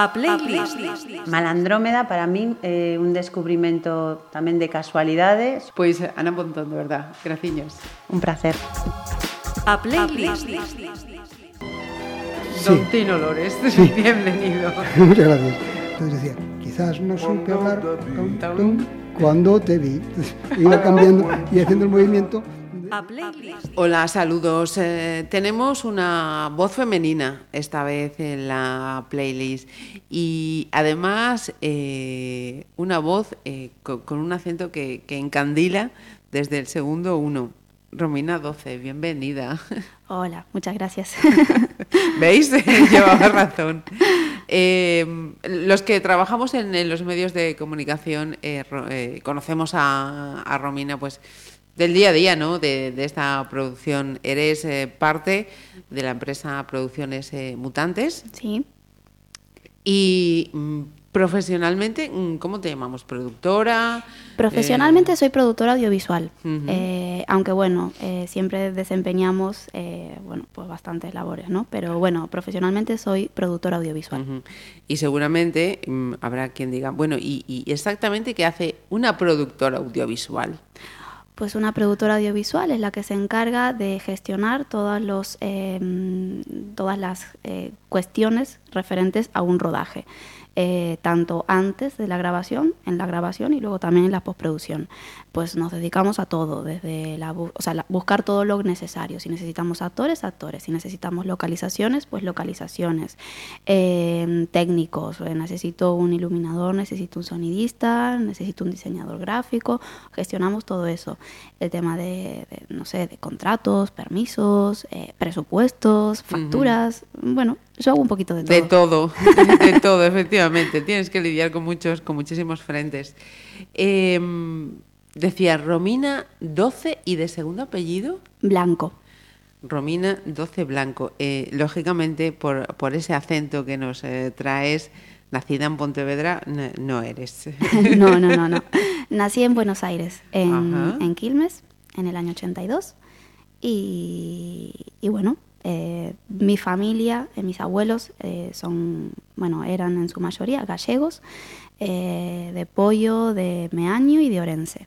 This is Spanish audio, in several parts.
A playlist. Malandrómeda para min é un descubrimento tamén de casualidades. Pois Ana Pontón, de verdad, graciños. Un placer. A playlist. Don Tino Lores, bienvenido. Muchas gracias. Entonces decía, quizás no supe hablar cuando te vi. Iba cambiando y haciendo el movimiento. A playlist. Hola, saludos. Eh, tenemos una voz femenina esta vez en la playlist y además eh, una voz eh, con, con un acento que, que encandila desde el segundo uno. Romina 12, bienvenida. Hola, muchas gracias. ¿Veis? Llevaba razón. Eh, los que trabajamos en, en los medios de comunicación eh, ro- eh, conocemos a, a Romina pues del día a día, ¿no? De, de esta producción. Eres eh, parte de la empresa Producciones eh, Mutantes Sí, y mm, profesionalmente, mm, ¿cómo te llamamos? ¿Productora? profesionalmente soy productora audiovisual. Eh, aunque bueno, eh, siempre desempeñamos eh, bueno, pues bastantes labores, ¿no? Pero bueno, profesionalmente soy productora audiovisual. Y seguramente mm, habrá quien diga, bueno, ¿y, y exactamente qué hace una productora audiovisual? Pues una productora audiovisual es la que se encarga de gestionar todas, eh, todas las eh, cuestiones referentes a un rodaje, eh, tanto antes de la grabación, en la grabación y luego también en la postproducción. Pues nos dedicamos a todo, desde la, o sea, la- buscar todo lo necesario. Si necesitamos actores, actores. Si necesitamos localizaciones, pues localizaciones. Eh, técnicos, eh, necesito un iluminador, necesito un sonidista, necesito un diseñador gráfico. Gestionamos todo eso. El tema de, de, no sé, de contratos, permisos, eh, presupuestos, facturas. Bueno, yo hago un poquito de todo. De todo, de todo, efectivamente. Tienes que lidiar con muchos, con muchísimos frentes. Eh, decía Romina 12 y de segundo apellido Blanco. Romina 12 Blanco. Eh, lógicamente, por, por ese acento que nos eh, traes, nacida en Pontevedra, no eres. no, no, no, no. Nací en Buenos Aires, en, en Quilmes, en el año 82. Y, y bueno, eh, mi familia, mis abuelos son, bueno, eran en su mayoría gallegos, de Pollo, de Meaño y de Orense.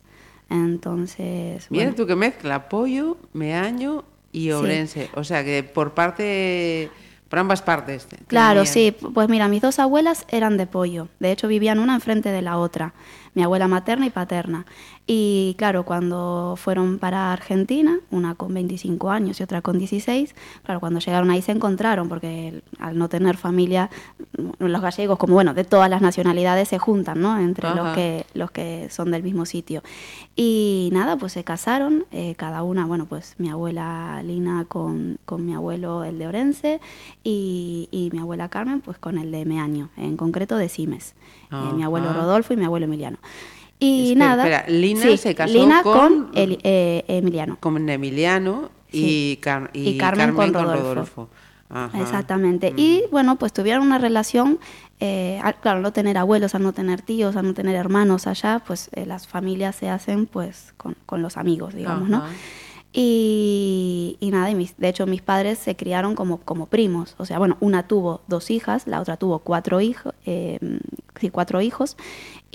Entonces, Mira bueno, tú que mezcla pollo, meaño y orense. O sea que por parte, por ambas partes. te- Claro, tenían- sí. Pues mira, mis dos abuelas eran de pollo. De hecho, vivían una enfrente de la otra. Mi abuela materna y paterna. Y claro, cuando fueron para Argentina, una con 25 años y otra con 16, claro, cuando llegaron ahí se encontraron, porque al no tener familia, los gallegos, como bueno, de todas las nacionalidades se juntan, ¿no? Entre Ajá. los que, los que son del mismo sitio. Y nada, pues se casaron, eh, cada una, bueno, pues mi abuela Lina con, con mi abuelo, el de Orense, y, y mi abuela Carmen, pues con el de Meaño, en concreto de Simes. Eh, mi abuelo. Rodolfo y mi abuelo Emiliano. Y Espera, nada. espera, Lina sí, se casó Lina con- eh, Emiliano. Con Emiliano y, Sí. Car- y Y Carmen con Rodolfo. Rodolfo. Ajá. Exactamente. Y bueno, pues tuvieron una relación, eh, al- claro, al no tener abuelos, al no tener tíos, al no tener hermanos allá, pues eh, las familias se hacen pues con, con los amigos, digamos, ¿no? Y nada, y mis- de hecho mis padres se criaron como, como primos. O sea, bueno, una tuvo dos hijas, la otra tuvo cuatro hijos, eh, sí, cuatro hijos,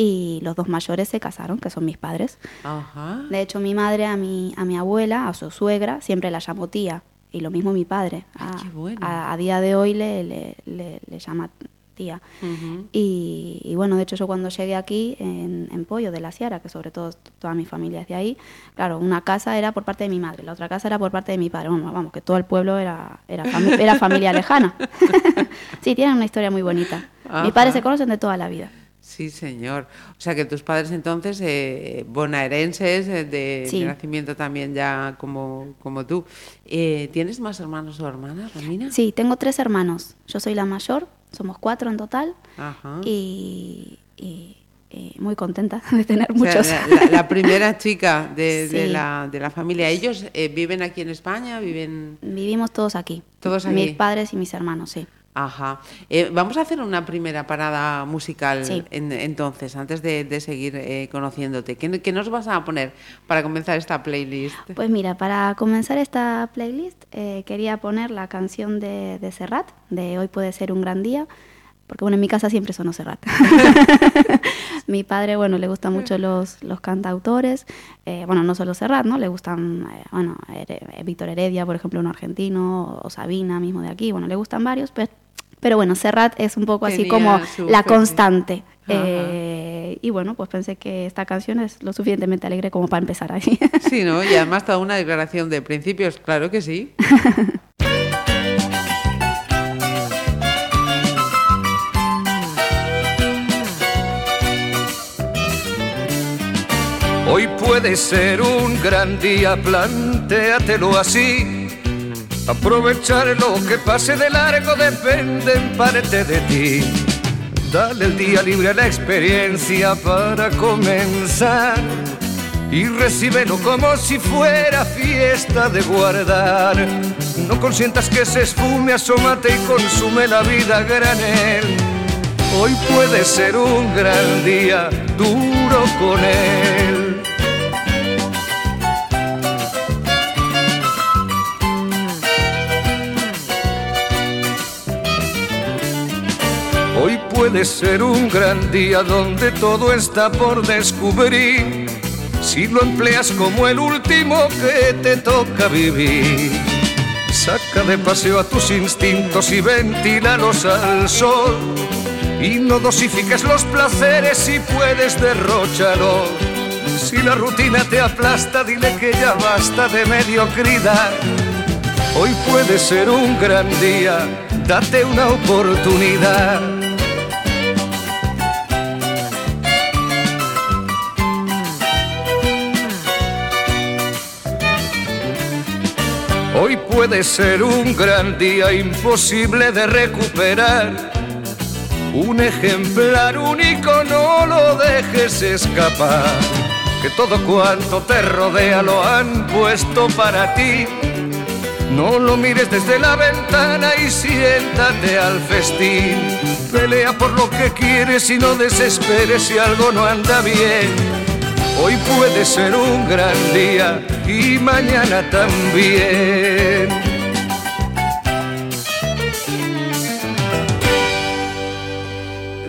y los dos mayores se casaron, que son mis padres. Ajá. De hecho, mi madre a mi, a mi abuela, a su suegra, siempre la llamó tía. Y lo mismo mi padre. Ay, a, qué bueno. a- a día de hoy le, le, le- le llama tía. Ujú. Y, y bueno, de hecho yo cuando llegué aquí en, en Pollo de la Sierra, que sobre todo toda mi familia es de ahí, claro, una casa era por parte de mi madre, la otra casa era por parte de mi padre. Bueno, vamos, que todo el pueblo era, era, fami- era familia lejana. sí, tienen una historia muy bonita. Ajá. Mis padres se conocen de toda la vida. Sí, señor. O sea que tus padres entonces, eh, bonaerenses, eh, de, Sí. de nacimiento también ya como, como tú. Eh, ¿Tienes más hermanos o hermanas, Romina? Sí, tengo tres hermanos. Yo soy la mayor, somos cuatro en total. Ajá. y, y- y muy contenta de tener O sea, muchos. la, la- la primera chica de, de la, de la familia. ¿Ellos eh, viven aquí en España? ¿Viven...? Vivimos todos aquí. Todos aquí. Mis padres y mis hermanos, sí. Ajá. Eh, vamos a hacer una primera parada musical Sí. en- entonces, antes de, de seguir eh, conociéndote. ¿Qué, qué nos vas a poner para comenzar esta playlist? Pues mira, para comenzar esta playlist eh, quería poner la canción de, de Serrat, de Hoy puede ser un gran día, porque bueno, en mi casa siempre sonó Serrat. mi padre, bueno, le gustan mucho los, los cantautores, eh, bueno, no solo Serrat, ¿no? Le gustan, eh, bueno, Víctor Heredia, por ejemplo, un argentino, o Sabina mismo de aquí, bueno, le gustan varios, pero, pero bueno, Serrat es un poco así Tenía como la constante. Eh, y bueno, pues pensé que esta canción es lo suficientemente alegre como para empezar ahí. Sí, ¿no? Y además toda una declaración de principios, claro que sí. Hoy puede ser un gran día, plantéatelo así. Aprovechar lo que pase de largo depende en parte de ti. Dale el día libre a la experiencia para comenzar. Y recíbelo como si fuera fiesta de guardar. No consientas que se esfume, asómate y consume la vida granel. Hoy puede ser un gran día, duro con él. Puede ser un gran día donde todo está por descubrir. Si lo empleas como el último que te toca vivir. Saca de paseo a tus instintos y ventílalos al sol. Y no dosifiques los placeres si puedes derróchalos. Si la rutina te aplasta, dile que ya basta de mediocridad. Hoy puede ser un gran día, date una oportunidad. Hoy puede ser un gran día imposible de recuperar. Un ejemplar único, no lo dejes escapar. Que todo cuanto te rodea lo han puesto para ti. No lo mires desde la ventana y siéntate al festín. Pelea por lo que quieres y no desesperes si algo no anda bien. Hoy puede ser un gran día y mañana también.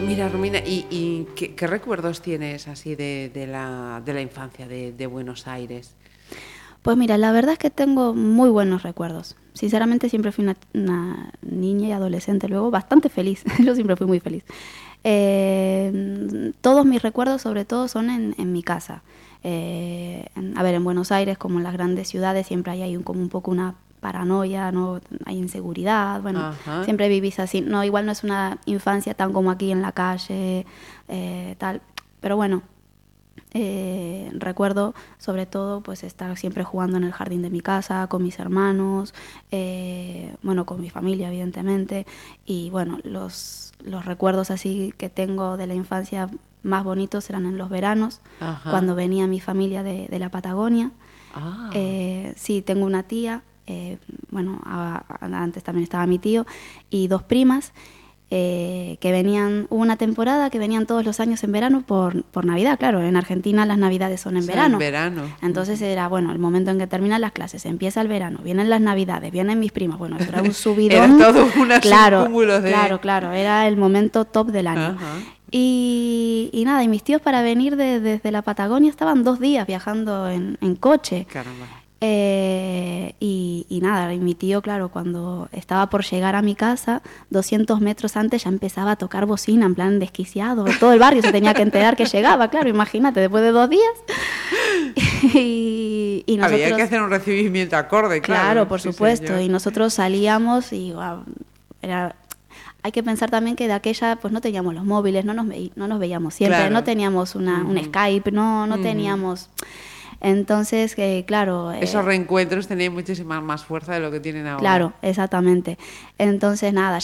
Mira, Romina, ¿y, y qué, qué recuerdos tienes así de, de la, de la infancia de, de Buenos Aires? Pues mira, la verdad es que tengo muy buenos recuerdos. Sinceramente siempre fui una, una niña y adolescente luego bastante feliz. Yo siempre fui muy feliz. Eh, todos mis recuerdos sobre todo son en, en mi casa. Eh, en- a ver, en Buenos Aires, como en las grandes ciudades, siempre hay, ahí un, como un poco una paranoia, ¿no? hay inseguridad, bueno, Ajá. siempre vivís así. No, igual no es una infancia tan como aquí en la calle, eh, tal. Pero bueno, eh, recuerdo sobre todo pues estar siempre jugando en el jardín de mi casa con mis hermanos eh, bueno con mi familia evidentemente y bueno los los recuerdos así que tengo de la infancia más bonitos eran en los veranos Ajá. cuando venía mi familia de, de la Patagonia Ah, eh, sí, tengo una tía, eh, bueno, a- a- antes también estaba mi tío, y dos primas eh, que venían, hubo una temporada que venían todos los años en verano por, por Navidad, claro, en Argentina las Navidades son en verano. en verano. Entonces era, bueno, el momento en que terminan las clases, empieza el verano, vienen las Navidades, vienen mis primas, bueno, era un subidón. Era todo una- claro, de- claro, claro, era el momento top del año. Ajá. Y, y nada, y mis tíos para venir de- desde la Patagonia estaban dos días viajando en, en coche. Caramba. Eh, y, y nada, y mi tío, claro, cuando estaba por llegar a mi casa, 200 metros antes ya empezaba a tocar bocina, en plan desquiciado. Todo el barrio se tenía que enterar que llegaba, claro, imagínate, después de dos días. y, y nosotros, Había que hacer un recibimiento acorde, claro. Claro, por sí, supuesto. señor. Y nosotros salíamos y era... Hay que pensar también que de aquella pues no teníamos los móviles, no nos, no nos veíamos siempre, Claro. no teníamos una, un Skype, no, no teníamos... Entonces, eh, claro... eh, Esos reencuentros tenían muchísima más fuerza de lo que tienen ahora. Claro, exactamente. Entonces, nada.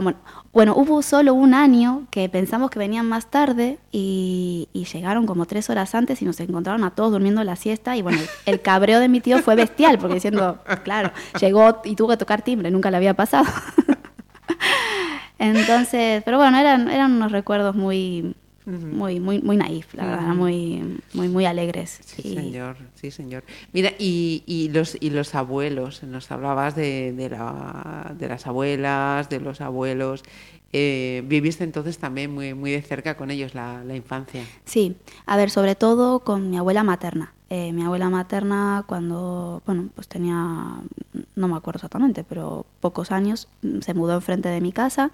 Bueno, bueno, hubo solo un año que pensamos que venían más tarde y, y llegaron como tres horas antes y nos encontraron a todos durmiendo la siesta. Y bueno, el, el cabreo de mi tío fue bestial, porque diciendo, claro, llegó y tuvo que tocar timbre, nunca le había pasado. Entonces, pero bueno, eran, eran unos recuerdos muy, muy, muy, muy naif, la verdad, muy, muy, muy alegres. Sí, Y- señor, sí, señor. Mira, y, y los y los abuelos, nos hablabas de, de, la- de las abuelas, de los abuelos. eh, viviste entonces también muy, muy de cerca con ellos la, la infancia. Sí, a ver, sobre todo con mi abuela materna. Eh, mi abuela materna cuando, bueno, pues tenía, no me acuerdo exactamente, pero pocos años, se mudó enfrente de mi casa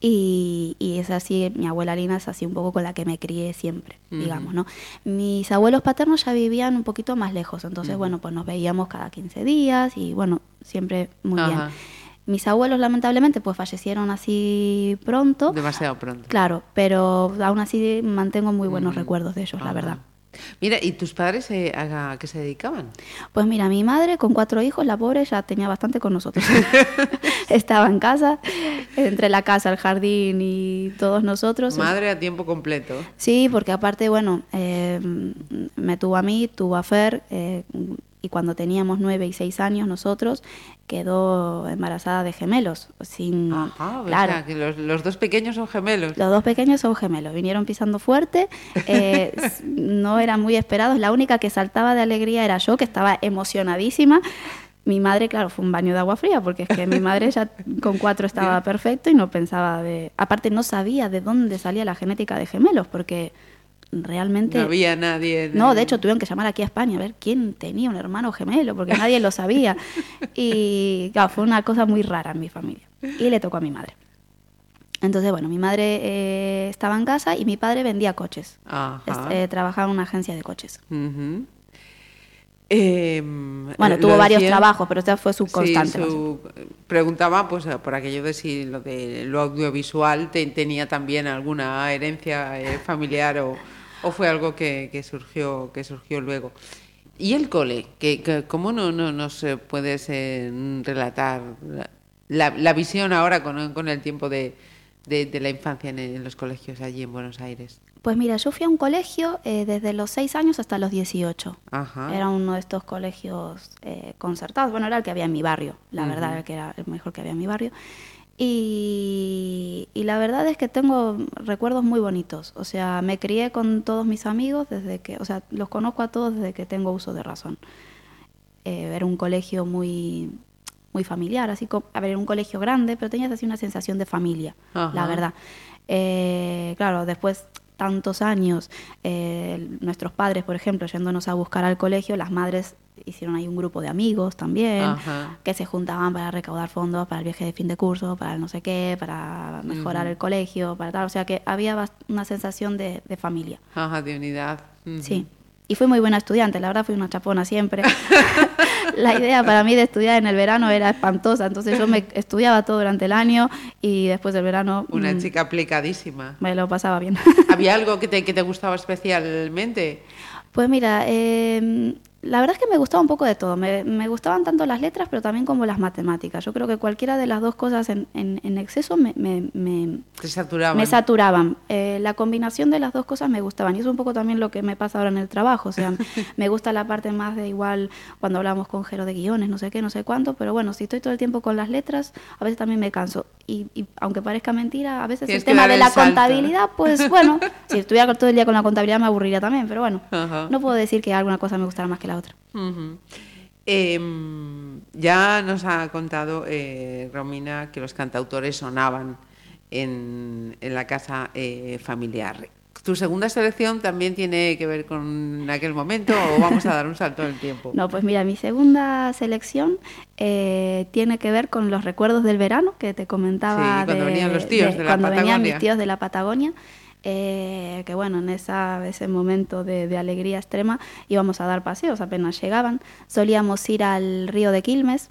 y, y es así, mi abuela Lina es así un poco con la que me crié siempre, digamos, ¿no? Mis abuelos paternos ya vivían un poquito más lejos, entonces, bueno, pues nos veíamos cada 15 días y, bueno, siempre muy Ajá. bien. Mis abuelos, lamentablemente, pues fallecieron así pronto. Demasiado pronto. Claro, pero aún así mantengo muy buenos recuerdos de ellos, la verdad. Mira, ¿y tus padres eh, a, a qué se dedicaban? Pues mira, mi madre con cuatro hijos, la pobre ya tenía bastante con nosotros. Estaba en casa, entre la casa, el jardín y todos nosotros. Madre a tiempo completo. Sí, porque aparte, bueno, eh, me tuvo a mí, tuvo a Fer, eh, y cuando teníamos nueve y seis años nosotros, quedó embarazada de gemelos. Sin, Ajá, o claro. sea, que los, los dos pequeños son gemelos. Los dos pequeños son gemelos, vinieron pisando fuerte, eh, no eran muy esperados, la única que saltaba de alegría era yo, que estaba emocionadísima. Mi madre, claro, fue un baño de agua fría, porque es que mi madre ya con cuatro estaba perfecto y no pensaba de... Aparte no sabía de dónde salía la genética de gemelos, porque realmente... No había nadie. No, de hecho tuvieron que llamar aquí a España a ver quién tenía un hermano gemelo, porque nadie lo sabía. Y claro, fue una cosa muy rara en mi familia. Y le tocó a mi madre. Entonces, bueno, mi madre eh, estaba en casa y mi padre vendía coches. Ajá. Eh, trabajaba en una agencia de coches. Eh, Bueno, lo tuvo varios trabajos, pero esta fue su Sí, constante. su- preguntaba pues por aquello de si lo de lo audiovisual te- tenía también alguna herencia eh, familiar o, o fue algo que, que surgió que surgió luego. Y el cole, que, que- ¿cómo no, no nos puedes eh, relatar la, la- visión ahora con, con el tiempo de, de- de la infancia en, en los colegios allí en Buenos Aires? Pues mira, yo fui a un colegio eh, desde los 6 años hasta los 18. Ajá. Era uno de estos colegios eh, concertados. Bueno, era el que había en mi barrio, la Ujú. verdad, el que era el mejor que había en mi barrio. Y, y la verdad es que tengo recuerdos muy bonitos. O sea, me crié con todos mis amigos desde que, o sea, los conozco a todos desde que tengo uso de razón. Eh, era un colegio muy muy familiar, así como, a ver, era un colegio grande, pero tenías así una sensación de familia, Ajá. la verdad. Eh, claro, después tantos años, eh, nuestros padres, por ejemplo, yéndonos a buscar al colegio, las madres hicieron ahí un grupo de amigos también, Ajá. que se juntaban para recaudar fondos para el viaje de fin de curso, para el no sé qué, para mejorar el colegio, para tal. O sea que había una sensación de, de familia. Ajá, de unidad. Sí. Y fui muy buena estudiante, la verdad fui una chapona siempre. la idea para mí de estudiar en el verano era espantosa, entonces yo me estudiaba todo durante el año y después del verano Una mm, chica aplicadísima. me lo pasaba bien. ¿Había algo que te, que te gustaba especialmente? Pues mira, eh, la verdad es que me gustaba un poco de todo. Me, me gustaban tanto las letras, pero también como las matemáticas. Yo creo que cualquiera de las dos cosas en, en- en exceso me, me- me- saturaban. me saturaban. Eh, la combinación de las dos cosas me gustaban. Y eso es un poco también lo que me pasa ahora en el trabajo. O sea, me gusta la parte más de igual cuando hablamos con Jero de guiones, no sé qué, no sé cuánto. Pero bueno, si estoy todo el tiempo con las letras, a veces también me canso. Y, y aunque parezca mentira, a veces el tema de la salto, contabilidad, pues bueno, si estuviera todo el día con la contabilidad me aburriría también. Pero bueno, Ajá. no puedo decir que alguna cosa me gustara más que la otra. Em, ya nos ha contado eh, Romina que los cantautores sonaban en, en la casa eh, familiar. ¿Tu segunda selección también tiene que ver con aquel momento o vamos a dar un salto en el tiempo? No, pues mira, mi segunda selección eh, tiene que ver con los recuerdos del verano que te comentaba. Sí, cuando de- venían los tíos de la Cuando venían mis tíos de la Patagonia. Eh, que bueno, en esa, ese momento de, de alegría extrema íbamos a dar paseos apenas llegaban. Solíamos ir al río de Quilmes,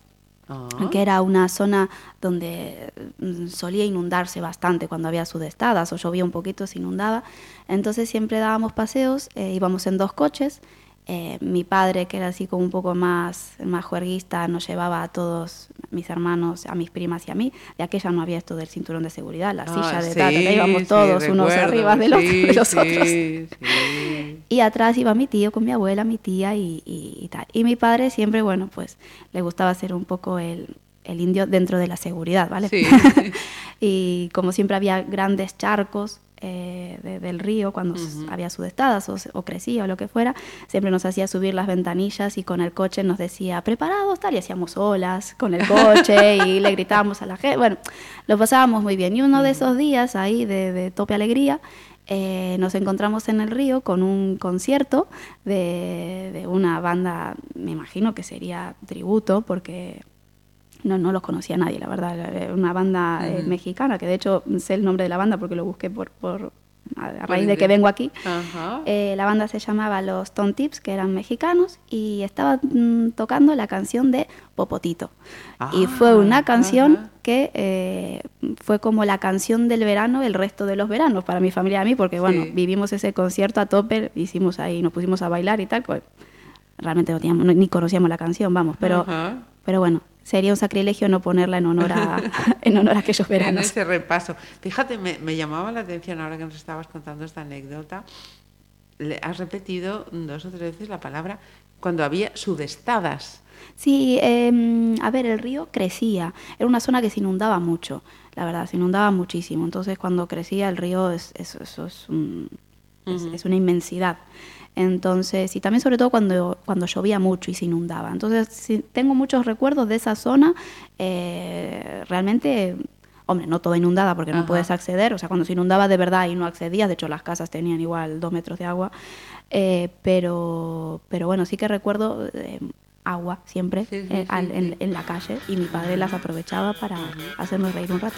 Ah, que era una zona donde mm, solía inundarse bastante cuando había sudestadas o llovía un poquito, se inundaba. Entonces siempre dábamos paseos, eh, íbamos en dos coches. Eh, mi padre, que era así como un poco más, más juerguista, nos llevaba a todos mis hermanos, a mis primas y a mí. De aquella no había esto del cinturón de seguridad, la ah, silla de sí, tata, íbamos sí, todos unos recuerdo, arriba de los, sí, de los otros. Y atrás iba mi tío con mi abuela, mi tía y, y- y tal. Y mi padre siempre, bueno, pues le gustaba ser un poco el, el indio dentro de la seguridad, ¿vale? Y como siempre había grandes charcos, eh, de- del río cuando había sudestadas o, crecía o lo que fuera, siempre nos hacía subir las ventanillas y con el coche nos decía, preparados, tal, y hacíamos olas con el coche y le gritábamos a la gente. Bueno, lo pasábamos muy bien. Y uno de esos días ahí de, de tope alegría, eh, nos encontramos en el río con un concierto de, de una banda, me imagino que sería tributo, porque no, no los conocía nadie, la verdad. Era Una banda eh, mexicana, que de hecho sé el nombre de la banda porque lo busqué por, por a, raíz de que vengo aquí. Ajá. Eh, la banda se llamaba Los Ton Tips, que eran mexicanos, y estaban mm, tocando la canción de Popotito. y fue una Ah, canción ajá. que eh, fue como la canción del verano el resto de los veranos, para mi familia y a mí, porque bueno, vivimos ese concierto a tope, hicimos ahí, nos pusimos a bailar y tal, pues realmente no teníamos, ni conocíamos la canción, vamos, pero, Ajá. pero bueno, sería un sacrilegio no ponerla en honor a, en honor a aquellos En veranos. ese repaso. Fíjate, me, me llamaba la atención ahora que nos estabas contando esta anécdota. Le has repetido dos o tres veces la palabra cuando había sudestadas. Sí, em, a ver, el río crecía. Era una zona que se inundaba mucho, la verdad, se inundaba muchísimo. Entonces, cuando crecía el río, es, es- eso es, un- es- es una inmensidad. Entonces, y también sobre todo cuando, cuando llovía mucho y se inundaba. Entonces, sí, tengo muchos recuerdos de esa zona. eh, realmente, hombre, no toda inundada porque no Ajá. puedes acceder. O sea, cuando se inundaba de verdad y no accedías, de hecho las casas tenían igual dos metros de agua. eh, pero, pero bueno, sí que recuerdo eh, agua siempre Sí, sí, eh, sí, al-. En, en la calle y mi padre las aprovechaba para hacernos reír un rato.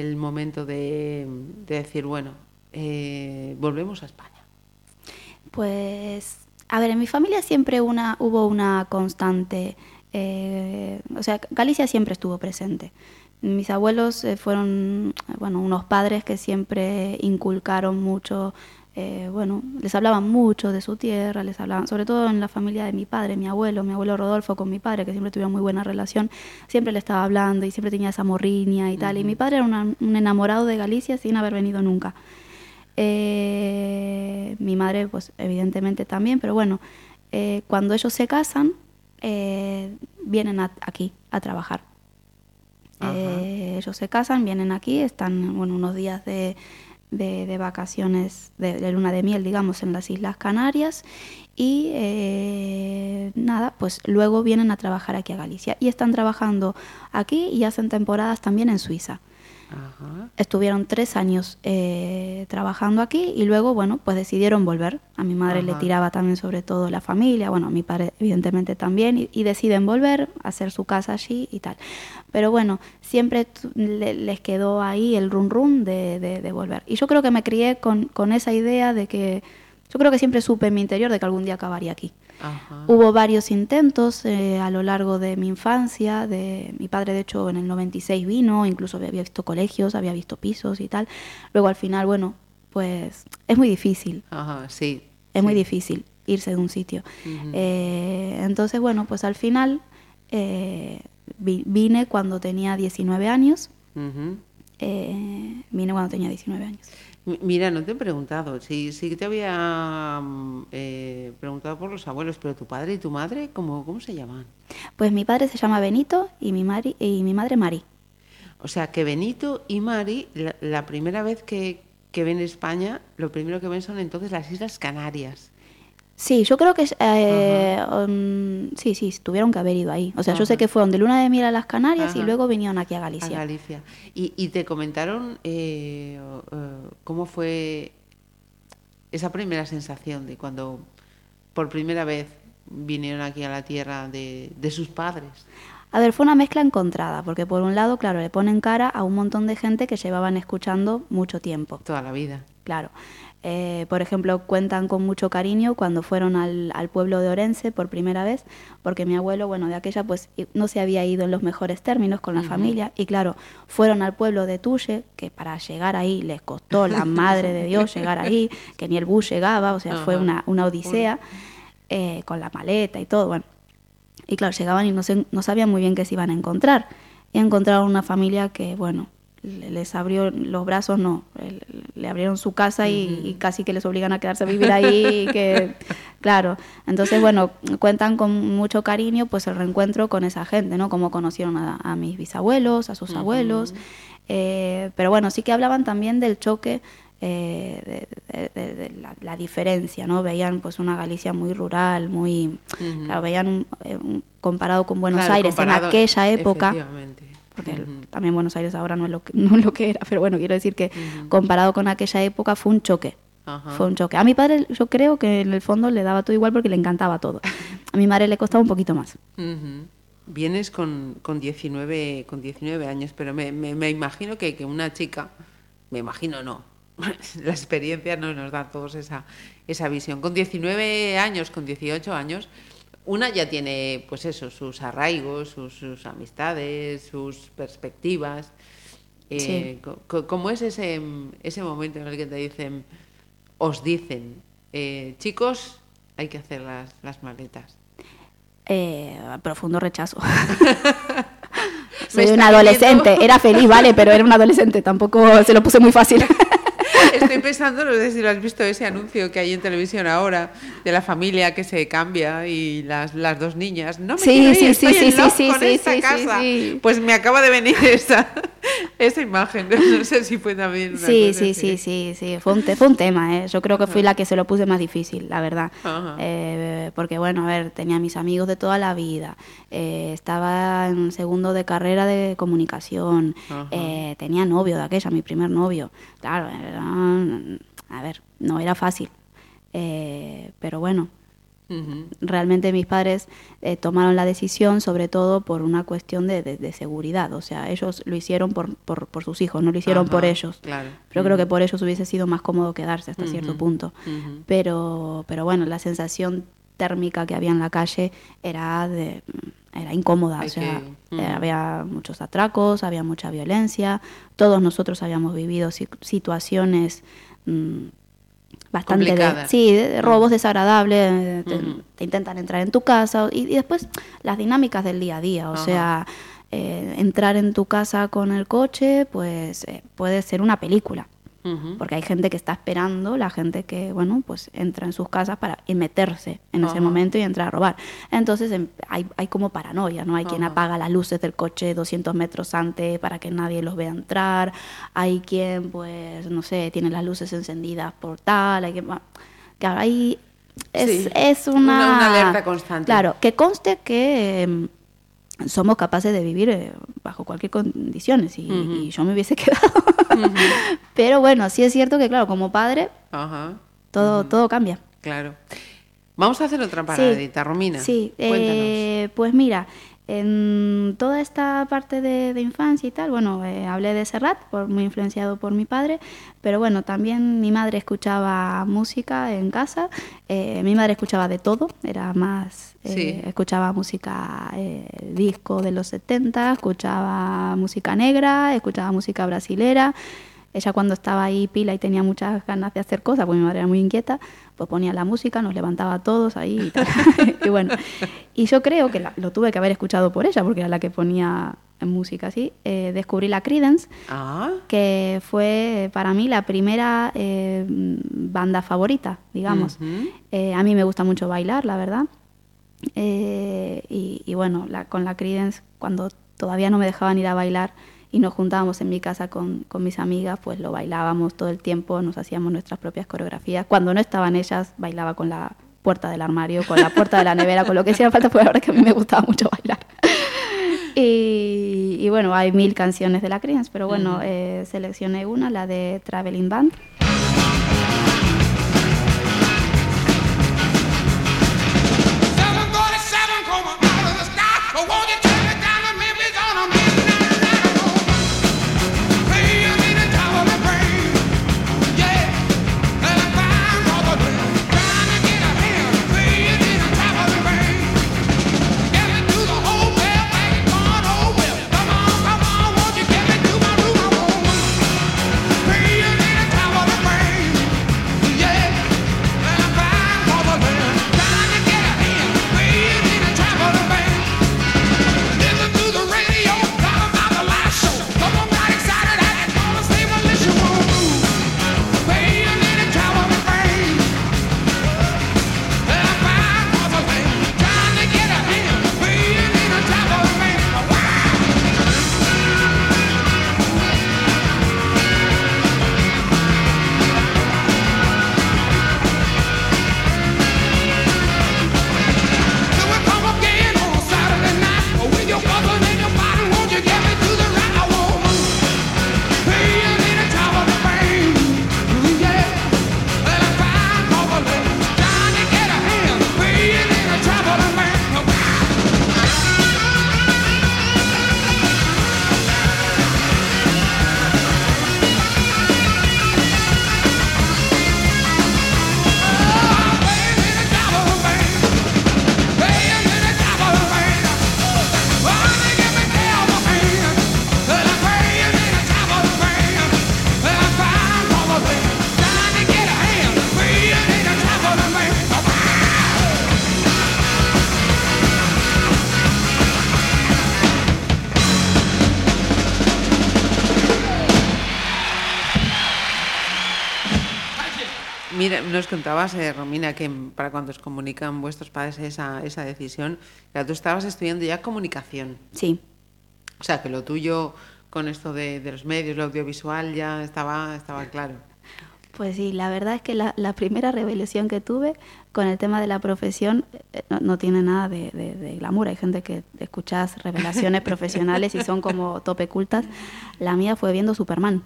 el momento de, de decir, bueno, eh, volvemos a España? Pues, a ver, en mi familia siempre una, hubo una constante, eh, o sea, Galicia siempre estuvo presente. Mis abuelos eh, fueron, bueno, unos padres que siempre inculcaron mucho, eh, bueno, les hablaban mucho de su tierra, les hablaban, sobre todo en la familia de mi padre, mi abuelo, mi abuelo Rodolfo con mi padre, que siempre tuvieron muy buena relación, siempre le estaba hablando y siempre tenía esa morriña y tal. Y mi padre era una- un enamorado de Galicia sin haber venido nunca. Eh, mi madre, pues evidentemente también, pero bueno, eh, cuando ellos se casan, vienen a- aquí a trabajar. Ellos se casan, vienen aquí, están bueno, unos días de, de- de vacaciones, de, luna de miel, digamos, en las Islas Canarias y eh, nada, pues luego vienen a trabajar aquí a Galicia y están trabajando aquí y hacen temporadas también en Suiza. Ajá. Estuvieron tres años eh, trabajando aquí y luego, bueno, pues decidieron volver. A mi madre le tiraba también sobre todo la familia, bueno, a mi padre evidentemente también, y, y deciden volver, hacer su casa allí y tal. Pero bueno, siempre le- les quedó ahí el run run de, de- de volver. Y yo creo que me crié con, con esa idea de que, yo creo que siempre supe en mi interior de que algún día acabaría aquí. Ajá. Hubo varios intentos eh, a lo largo de mi infancia. De, mi padre, de hecho, en el 96 vino, incluso había visto colegios, había visto pisos y tal. Luego, al final, bueno, pues es muy difícil, Ajá, sí. es muy difícil irse de un sitio. Eh, entonces, bueno, pues al final eh, vi- vine cuando tenía 19 años. Eh, vine cuando tenía 19 años. Mi- Mira, no te he preguntado, sí, sí que te había mm, eh, preguntado por los abuelos, pero tu padre y tu madre, ¿cómo, cómo se llaman? Pues mi padre se llama Benito y mi, mari- y mi madre Mari. O sea, que Benito y Mari, la, la primera vez que, que ven España, lo primero que ven son entonces las Islas Canarias. Sí, yo creo que eh, um, sí, sí, tuvieron que haber ido ahí. O sea, yo sé que fueron de luna de miel a las Canarias y luego vinieron aquí a A Galicia. Galicia. Y, y te comentaron eh, eh, cómo fue esa primera sensación de cuando por primera vez vinieron aquí a la tierra de, de sus padres. A ver, fue una mezcla encontrada, porque por un lado, claro, le ponen cara a un montón de gente que llevaban escuchando mucho tiempo. Toda la vida. Claro. Eh, por ejemplo, cuentan con mucho cariño cuando fueron al, al pueblo de Orense por primera vez, porque mi abuelo, bueno, de aquella pues no se había ido en los mejores términos con la familia, y claro, fueron al pueblo de Tulle, que para llegar ahí les costó la madre de Dios llegar ahí, que ni el bus llegaba, o sea, fue una, una odisea, eh, con la maleta y todo, bueno. Y claro, llegaban y no, se- no sabían muy bien qué se iban a encontrar. Y encontraron una familia que, bueno, les abrió los brazos, no, le abrieron su casa y, y casi que les obligan a quedarse a vivir ahí. que, claro, entonces, bueno, cuentan con mucho cariño pues el reencuentro con esa gente, ¿no? Cómo conocieron a, a mis bisabuelos, a sus abuelos. Eh, pero bueno, sí que hablaban también del choque eh, de, de- de- de la, la diferencia, ¿no? Veían pues una Galicia muy rural, muy... claro, veían un- eh, un- comparado con Buenos Claro, Aires en aquella época. Porque también Buenos Aires ahora no es lo que, no es lo que era, pero bueno, quiero decir que comparado con aquella época fue un choque. Ajá. Fue un choque. A mi padre yo creo que en el fondo le daba todo igual porque le encantaba todo. A mi madre le costaba un poquito más. Vienes con, con, 19, con 19 años, pero me, me- me imagino que, que una chica, me imagino no, la experiencia no nos da a todos esa, esa visión. Con 19 años, con 18 años, una ya tiene, pues eso, sus arraigos, sus, sus amistades, sus perspectivas. Eh, Sí. ¿Cómo es ese, ese momento en el que te dicen, os dicen, eh, chicos, hay que hacer las, las maletas? Eh, profundo rechazo. Soy una adolescente, era feliz, vale, pero era una adolescente, tampoco se lo puse muy fácil. Estoy pensando, no sé si lo has visto, ese anuncio que hay en televisión ahora de la familia que se cambia y las, las dos niñas. No me Sí, quiero ir, sí, estoy sí, en sí, sí, con sí, esta sí, sí, casa. sí. Pues me acaba de venir esa, esa imagen. No sé si fue también una Sí, cosa sí, así. sí, sí, sí, fue un, te- fue un tema, ¿eh? yo creo que fui la que se lo puse más difícil, la verdad. Eh, porque bueno, a ver, tenía mis amigos de toda la vida, eh, estaba en segundo de carrera de comunicación, eh, tenía novio de aquella, mi primer novio, claro, era- a ver, no era fácil, Eh, pero bueno, realmente mis padres eh, tomaron la decisión sobre todo por una cuestión de, de- de seguridad. O sea, ellos lo hicieron por, por, por sus hijos, no lo hicieron Ajá, por ellos. claro. Pero creo que por ellos hubiese sido más cómodo quedarse hasta cierto punto. Pero, pero bueno, la sensación térmica que había en la calle era de era incómoda, o sea, que- eh, ujú. había muchos atracos, había mucha violencia, todos nosotros habíamos vivido si- situaciones mm, bastante de, sí, de, de robos desagradables, eh, te, Ujú. te intentan entrar en tu casa y, y después las dinámicas del día a día, o Ajá. sea, eh, entrar en tu casa con el coche, pues eh, puede ser una película. Porque hay gente que está esperando, la gente que, bueno, pues entra en sus casas para y meterse en ese momento y entrar a robar. Entonces em, hay, hay como paranoia, ¿no? Hay quien apaga las luces del coche 200 metros antes para que nadie los vea entrar. Hay quien, pues, no sé, tiene las luces encendidas por tal. Hay quien, claro, ahí es, Sí. es una... Una- una alerta constante. Claro, que conste que... somos capaces de vivir eh, bajo cualquier condiciones y, y yo me hubiese quedado. Pero bueno, sí es cierto que, claro, como padre, Ajá, todo, todo cambia. claro. Vamos a hacer otra paradita, Romina. Sí, Cuéntanos. eh, pues mira, en toda esta parte de, de infancia y tal, bueno, eh, hablé de Serrat, por, muy influenciado por mi padre, pero bueno, también mi madre escuchaba música en casa, eh, mi madre escuchaba de todo, era más, eh, Sí. escuchaba música disco de los 70, escuchaba música negra, escuchaba música brasilera. Ella cuando estaba ahí pila y tenía muchas ganas de hacer cosas, porque mi madre era muy inquieta, pues ponía la música, nos levantaba a todos ahí y, tal. y bueno, y yo creo que la- lo tuve que haber escuchado por ella, porque era la que ponía música así. Eh, descubrí la Creedence, Ah, que fue para mí la primera eh, banda favorita, digamos. Eh, a mí me gusta mucho bailar, la verdad. Y, y bueno, la, con la Creedence, cuando todavía no me dejaban ir a bailar y nos juntábamos en mi casa con, con mis amigas, pues lo bailábamos todo el tiempo, nos hacíamos nuestras propias coreografías. Cuando no estaban ellas, bailaba con la puerta del armario, con la puerta de la nevera, con lo que hiciera falta, porque la verdad que a mí me gustaba mucho bailar. Y, y bueno, hay mil canciones de la Creedence, pero bueno, eh, seleccioné una, la de Traveling Band. Nos contabas, eh, Romina, que para cuando os comunican vuestros padres esa, esa decisión, claro, tú estabas estudiando ya comunicación. Sí, O sea, que lo tuyo con esto de, de los medios, lo audiovisual, ya estaba, estaba claro. Pues sí, la verdad es que la, la primera revelación que tuve con el tema de la profesión eh, no, no tiene nada de, de- de glamour. Hay gente que escuchas revelaciones profesionales y son como tope cultas. La mía fue viendo Superman.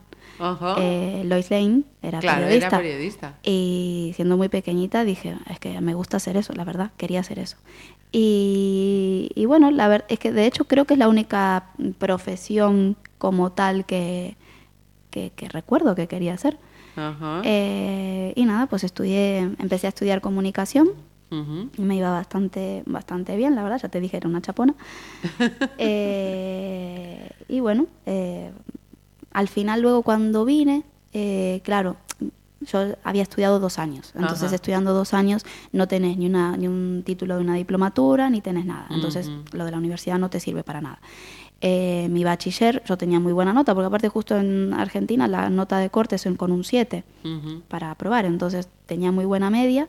Eh, Lois Lane era Claro, era periodista. periodista. Y siendo muy pequeñita dije, es que me gusta hacer eso, la verdad, quería hacer eso. Y, y bueno, la verdad es que de hecho creo que es la única profesión como tal que, que, que recuerdo que quería hacer. Ajá. Eh, y nada, pues estudié, empecé a estudiar comunicación y me iba bastante, bastante bien, la verdad, ya te dije, era una chapona. Eh, y bueno, eh, al final luego cuando vine, eh, claro, yo había estudiado dos años, entonces Ajá. estudiando dos años no tenés ni, una, ni un título de una diplomatura, ni tenés nada, entonces lo de la universidad no te sirve para nada. Eh, mi bachiller, yo tenía muy buena nota, porque aparte justo en Argentina la nota de corte es con un 7 Ujú. para aprobar, entonces tenía muy buena media,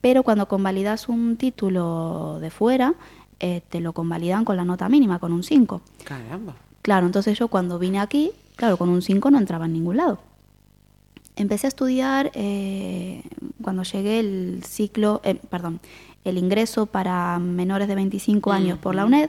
pero cuando convalidas un título de fuera, eh, te lo convalidan con la nota mínima, con un 5. Caramba. Claro, entonces yo cuando vine aquí, claro, con un 5 no entraba en ningún lado. Empecé a estudiar eh, cuando llegué el ciclo, eh, perdón, el ingreso para menores de 25 años por la UNED,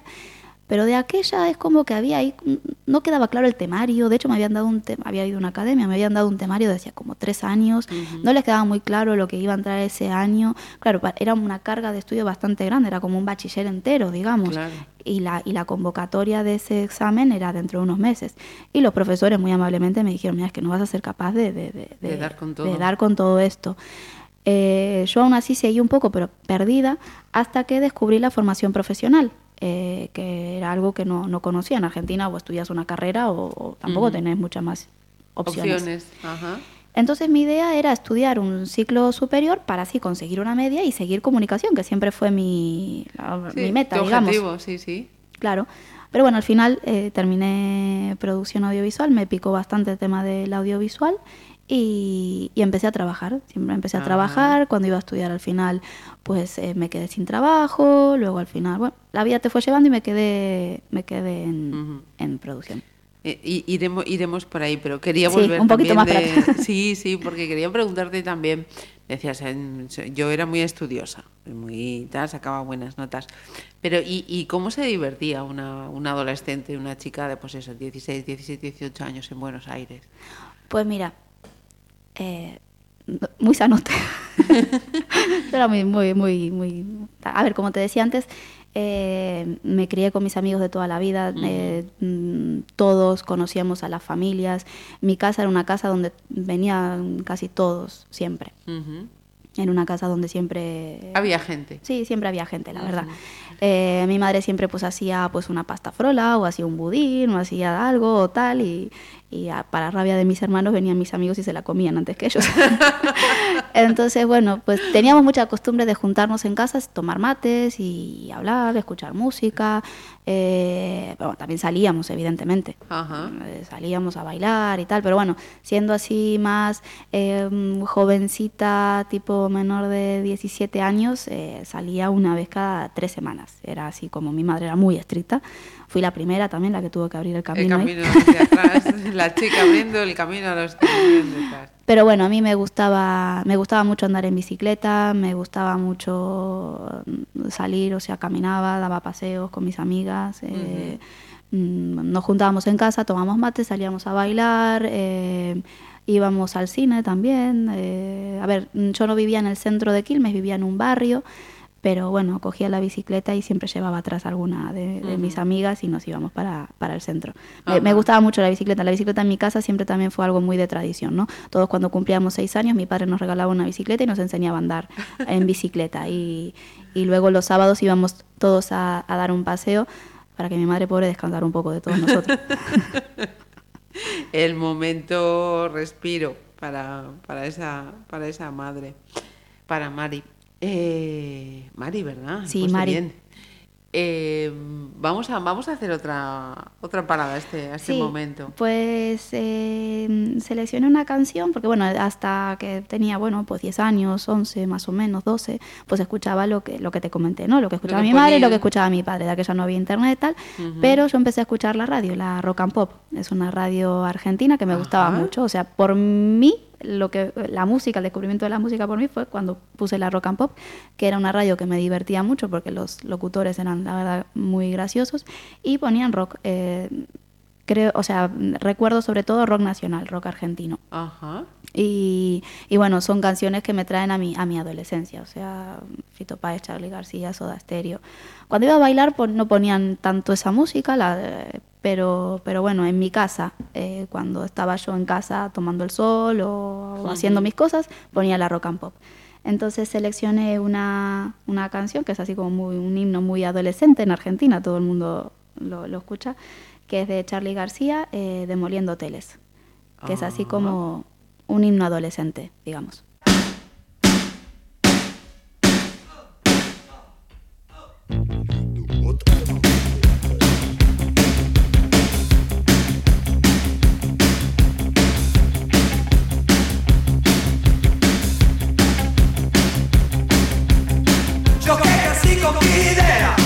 pero de aquella es como que había ahí, mm, no quedaba claro el temario, de hecho me habían dado un te- había ido a una academia, me habían dado un temario de hacía como tres años, no les quedaba muy claro lo que iba a entrar ese año, claro, era una carga de estudio bastante grande, era como un bachiller entero, digamos, Claro. y la, y la convocatoria de ese examen era dentro de unos meses. Y los profesores muy amablemente me dijeron, mira, es que no vas a ser capaz de, de- de- De dar con todo". de dar con todo esto. Eh, yo aún así seguí un poco, pero perdida, hasta que descubrí la formación profesional, eh, que era algo que no, no conocía. En Argentina o estudias una carrera o, o tampoco Ujú. tenés muchas más opciones. Opciones. Ajá. Entonces mi idea era estudiar un ciclo superior para así conseguir una media y seguir comunicación, que siempre fue mi, la- Sí, mi meta, tu digamos. objetivo, sí, sí. Claro. Pero bueno, al final eh, terminé producción audiovisual, me picó bastante el tema del audiovisual y, y empecé a trabajar. Siempre empecé a Ah. trabajar. Cuando iba a estudiar al final, pues eh, me quedé sin trabajo. Luego al final, bueno, la vida te fue llevando y me quedé, me quedé en, producción. Eh, y- iremos, iremos por ahí, pero quería Sí, volver un poquito más para de- atrás. Sí, sí, porque quería preguntarte también. Decías, yo era muy estudiosa, muy tal, sacaba buenas notas. Pero, ¿y, y cómo se divertía una, una adolescente, una chica de, pues eso, 16, 17, 18 años en Buenos Aires? Pues mira, eh, muy sanote. Era muy, muy, muy, muy... A ver, como te decía antes, eh, me crié con mis amigos de toda la vida, eh, mm, todos conocíamos a las familias. Mi casa era una casa donde venían casi todos, siempre. Ujú. Era una casa donde siempre... Había gente. Sí, siempre había gente, la verdad. Eh, mi madre siempre pues hacía pues una pasta frola o hacía un budín o hacía algo o tal y, y a- para rabia de mis hermanos venían mis amigos y se la comían antes que ellos. Entonces, bueno, pues teníamos mucha costumbre de juntarnos en casas, tomar mates y hablar, escuchar música. Eh, bueno, también salíamos, evidentemente. Ajá. Eh, salíamos a bailar y tal, pero bueno, siendo así más eh, jovencita, tipo menor de 17 años, eh, salía una vez cada tres semanas. Era así como mi madre era muy estricta. Fui la primera también la que tuvo que abrir el El camino. ahí. camino hacia atrás, la chica abriendo el camino a los que vienen detrás. Pero bueno, a mí me gustaba, me gustaba mucho andar en bicicleta, me gustaba mucho salir, o sea, caminaba, daba paseos con mis amigas. eh, mm, Nos juntábamos en casa, tomábamos mate, salíamos a bailar, eh, íbamos al cine también. eh, a ver, mm, yo no vivía en el centro de Quilmes, vivía en un barrio, pero bueno, cogía la bicicleta y siempre llevaba atrás alguna de, de mis amigas y nos íbamos para, para el centro. Me, gustaba mucho la bicicleta. La bicicleta en mi casa siempre también fue algo muy de tradición, ¿no? Todos cuando cumplíamos seis años, mi padre nos regalaba una bicicleta y nos enseñaba a andar en bicicleta. Y, y luego los sábados íbamos todos a, a dar un paseo para que mi madre pobre descansara un poco de todos nosotros. el momento respiro para, para, esa, para esa madre, para Mari. Eh, Mari, ¿verdad? Sí, Pues Mari. bien. Eh, vamos, a, vamos a hacer otra, otra parada a este, a este Sí, momento. Pues eh, seleccioné una canción, porque bueno, hasta que tenía, bueno, pues 10 años, 11 más o menos, 12, pues escuchaba lo que, lo que te comenté, ¿no? Lo que escuchaba que mi madre y lo que escuchaba mi padre, de aquella no había internet y tal, pero yo empecé a escuchar la radio, la Rock and Pop, es una radio argentina que me gustaba mucho, o sea, por mí, lo que la música, el descubrimiento de la música por mí fue cuando puse la Rock and Pop, que era una radio que me divertía mucho porque los locutores eran, la verdad, muy graciosos y ponían rock. eh, creo, o sea, recuerdo sobre todo rock nacional, rock argentino. Ajá. Y, y bueno, son canciones que me traen a mi, a mi adolescencia, o sea, Fito Páez, Charlie García, Soda Stereo. Cuando iba a bailar pues, no ponían tanto esa música, la, pero, pero bueno, en mi casa, eh, cuando estaba yo en casa tomando el sol o haciendo mis cosas, ponía la rock and pop. Entonces seleccioné una, una canción que es así como muy, un himno muy adolescente en Argentina, todo el mundo lo, lo escucha, que es de Charlie García, eh, Demoliendo Hoteles, que es así como un himno adolescente, digamos. Idea,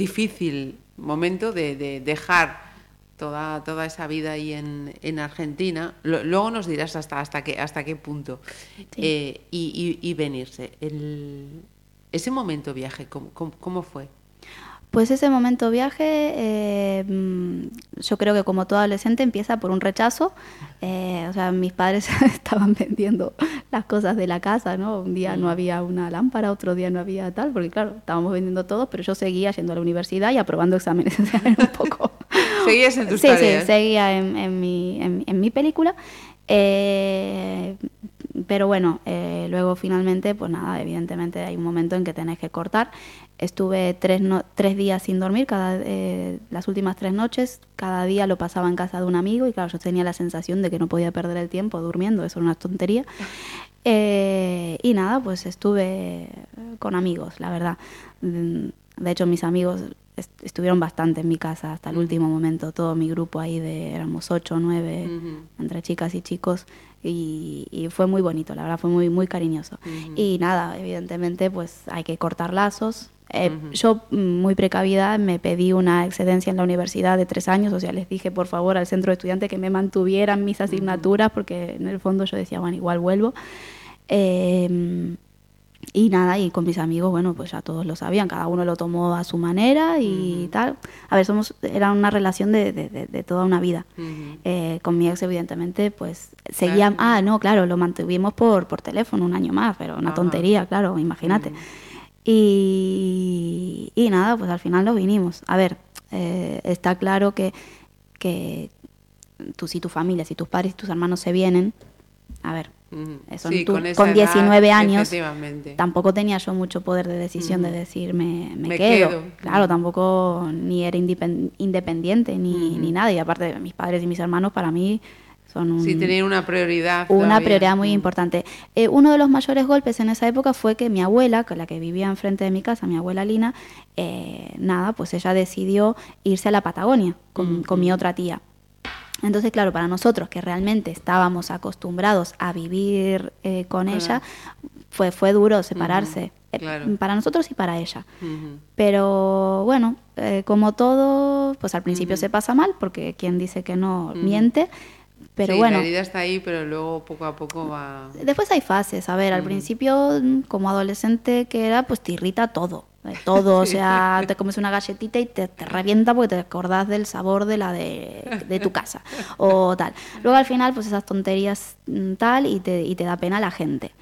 difícil momento de, de dejar toda, toda esa vida ahí en, en Argentina. Lo- luego nos dirás hasta, hasta, qué, hasta qué punto. Eh, y, y- y venirse. El- ese momento viaje, ¿cómo, cómo, cómo fue? Pues ese momento viaje, eh, mm, yo creo que como todo adolescente empieza por un rechazo. Eh, o sea, mis padres estaban vendiendo las cosas de la casa, ¿no? Un día no había una lámpara, otro día no había tal, porque claro, estábamos vendiendo todo, pero yo seguía yendo a la universidad y aprobando exámenes. O sea, era un poco... Seguías en tus sí, tareas. Sí, seguía en, en mi, en, en mi película. Eh, pero bueno, eh, luego finalmente, pues nada, evidentemente hay un momento en que tenés que cortar. Estuve tres, no- tres días sin dormir, cada, eh, las últimas tres noches, cada día lo pasaba en casa de un amigo y claro, yo tenía la sensación de que no podía perder el tiempo durmiendo, eso era una tontería. Eh, y nada, pues estuve con amigos, la verdad. Mm, De hecho, mis amigos est- estuvieron bastante en mi casa hasta el último momento. Todo mi grupo ahí de éramos ocho o nueve, entre chicas y chicos. Y, y fue muy bonito, la verdad, fue muy, muy cariñoso. Y nada, evidentemente, pues hay que cortar lazos. Eh, Yo, mm, muy precavida, me pedí una excedencia en la universidad de tres años, o sea, les dije por favor al centro de estudiantes que me mantuvieran mis asignaturas, porque en el fondo yo decía, bueno, igual vuelvo. Eh, y nada, y con mis amigos, bueno, pues ya todos lo sabían, cada uno lo tomó a su manera y tal. A ver, somos, era una relación de, de- de- de toda una vida. Eh, con mi ex, evidentemente, pues seguía, ah, no, claro, lo mantuvimos por, por teléfono un año más, pero una tontería, claro, imagínate. Y, y nada, pues al final lo vinimos. A ver, eh, está claro que, que tú, si tu familia, si tus padres y tus hermanos se vienen, a ver, Eso Sí, tú- con esa con edad, 19 años, tampoco tenía yo mucho poder de decisión de decir me, me Me quedo. quedo. Claro, tampoco ni era independ- independiente ni, ni nada. Y aparte, mis padres y mis hermanos para mí Son un- Sí, tenían una prioridad. una todavía. prioridad muy Mm. importante. Eh, uno de los mayores golpes en esa época fue que mi abuela, con la que vivía enfrente de mi casa, mi abuela Lina, eh, nada, pues ella decidió irse a la Patagonia con, con mi otra tía. Entonces, claro, para nosotros que realmente estábamos acostumbrados a vivir eh, con Claro. ella, fue, fue duro separarse. Eh, claro. Para nosotros y para ella. Pero bueno, eh, como todo, pues al principio se pasa mal, porque quien dice que no miente. Pero Sí, bueno, La herida está ahí, pero luego poco a poco va. Después hay fases, a ver, al principio como adolescente que era, pues te irrita todo, eh, todo, o sea, te comes una galletita y te, te revienta porque te acordás del sabor de la de, de tu casa o tal. Luego al final pues esas tonterías mm, tal y te, y te da pena la gente.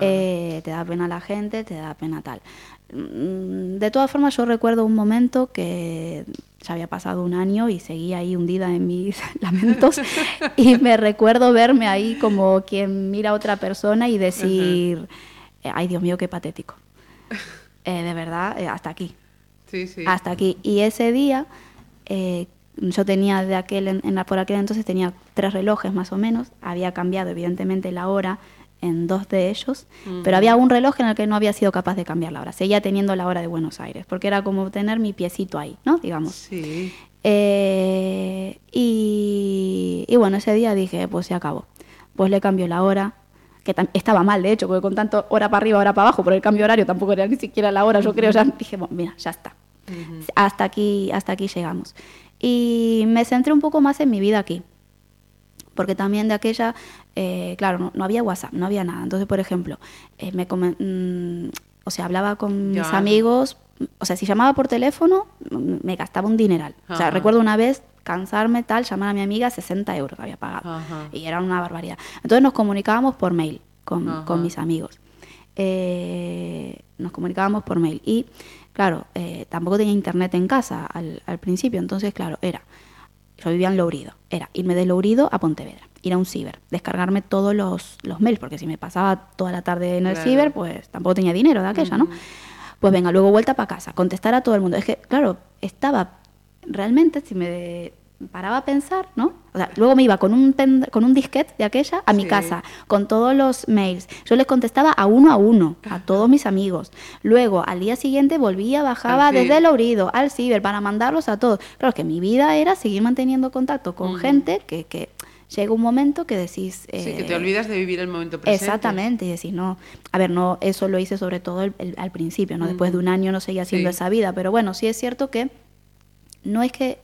Eh, te da pena la gente, te da pena tal. Mm, De todas formas yo recuerdo un momento que ya había pasado un año y seguía ahí hundida en mis lamentos y me recuerdo verme ahí como quien mira a otra persona y decir, ay Dios mío, qué patético. Eh, de verdad, eh, hasta aquí, Sí, sí. hasta aquí. Y ese día eh, yo tenía de aquel, en, en la- por aquel entonces tenía tres relojes más o menos, había cambiado evidentemente la hora en dos de ellos, pero había un reloj en el que no había sido capaz de cambiar la hora, seguía teniendo la hora de Buenos Aires, porque era como tener mi piecito ahí, ¿no? Digamos. Sí. Eh, y, y bueno, ese día dije, pues se acabó. Pues le cambió la hora, que estaba mal, de hecho, porque con tanto hora para arriba, hora para abajo, por el cambio horario tampoco era ni siquiera la hora, yo creo, ya dije, bueno, mira, ya está. Hasta aquí, hasta aquí llegamos. Y me centré un poco más en mi vida aquí. Porque también de aquella, eh, claro, no, no había WhatsApp, no había nada. Entonces, por ejemplo, eh, me mm, o sea, hablaba con mis Ya. amigos, o sea, si llamaba por teléfono, me gastaba un dineral. O sea, recuerdo una vez cansarme tal, llamar a mi amiga, 60 euros que había pagado. Ajá. Y era una barbaridad. Entonces nos comunicábamos por mail con, con mis amigos. Eh, nos comunicábamos por mail. Y claro, eh, tampoco tenía internet en casa al, al principio. Entonces, claro, era, yo vivía en Lourido, era irme de Lourido a Pontevedra, ir a un ciber, descargarme todos los, los mails, porque si me pasaba toda la tarde en el Claro. ciber, pues tampoco tenía dinero de aquella, ¿no? Pues venga, luego vuelta para casa, contestar a todo el mundo. Es que, claro, estaba realmente, si me paraba a pensar, ¿no? O sea, luego me iba con un, pen- con un disquete de aquella a mi Sí. casa, con todos los mails. Yo les contestaba a uno a uno, a todos mis amigos. Luego, al día siguiente, volvía, bajaba Al desde el Ourido al ciber para mandarlos a todos. Claro que mi vida era seguir manteniendo contacto con gente que, que llega un momento que decís... Sí, que eh, te olvidas de vivir el momento presente. Exactamente, y decís, no, a ver, no, eso lo hice sobre todo el- el- al principio, ¿no? Después de un año no seguía haciendo Sí. esa vida, pero bueno, sí es cierto que no es que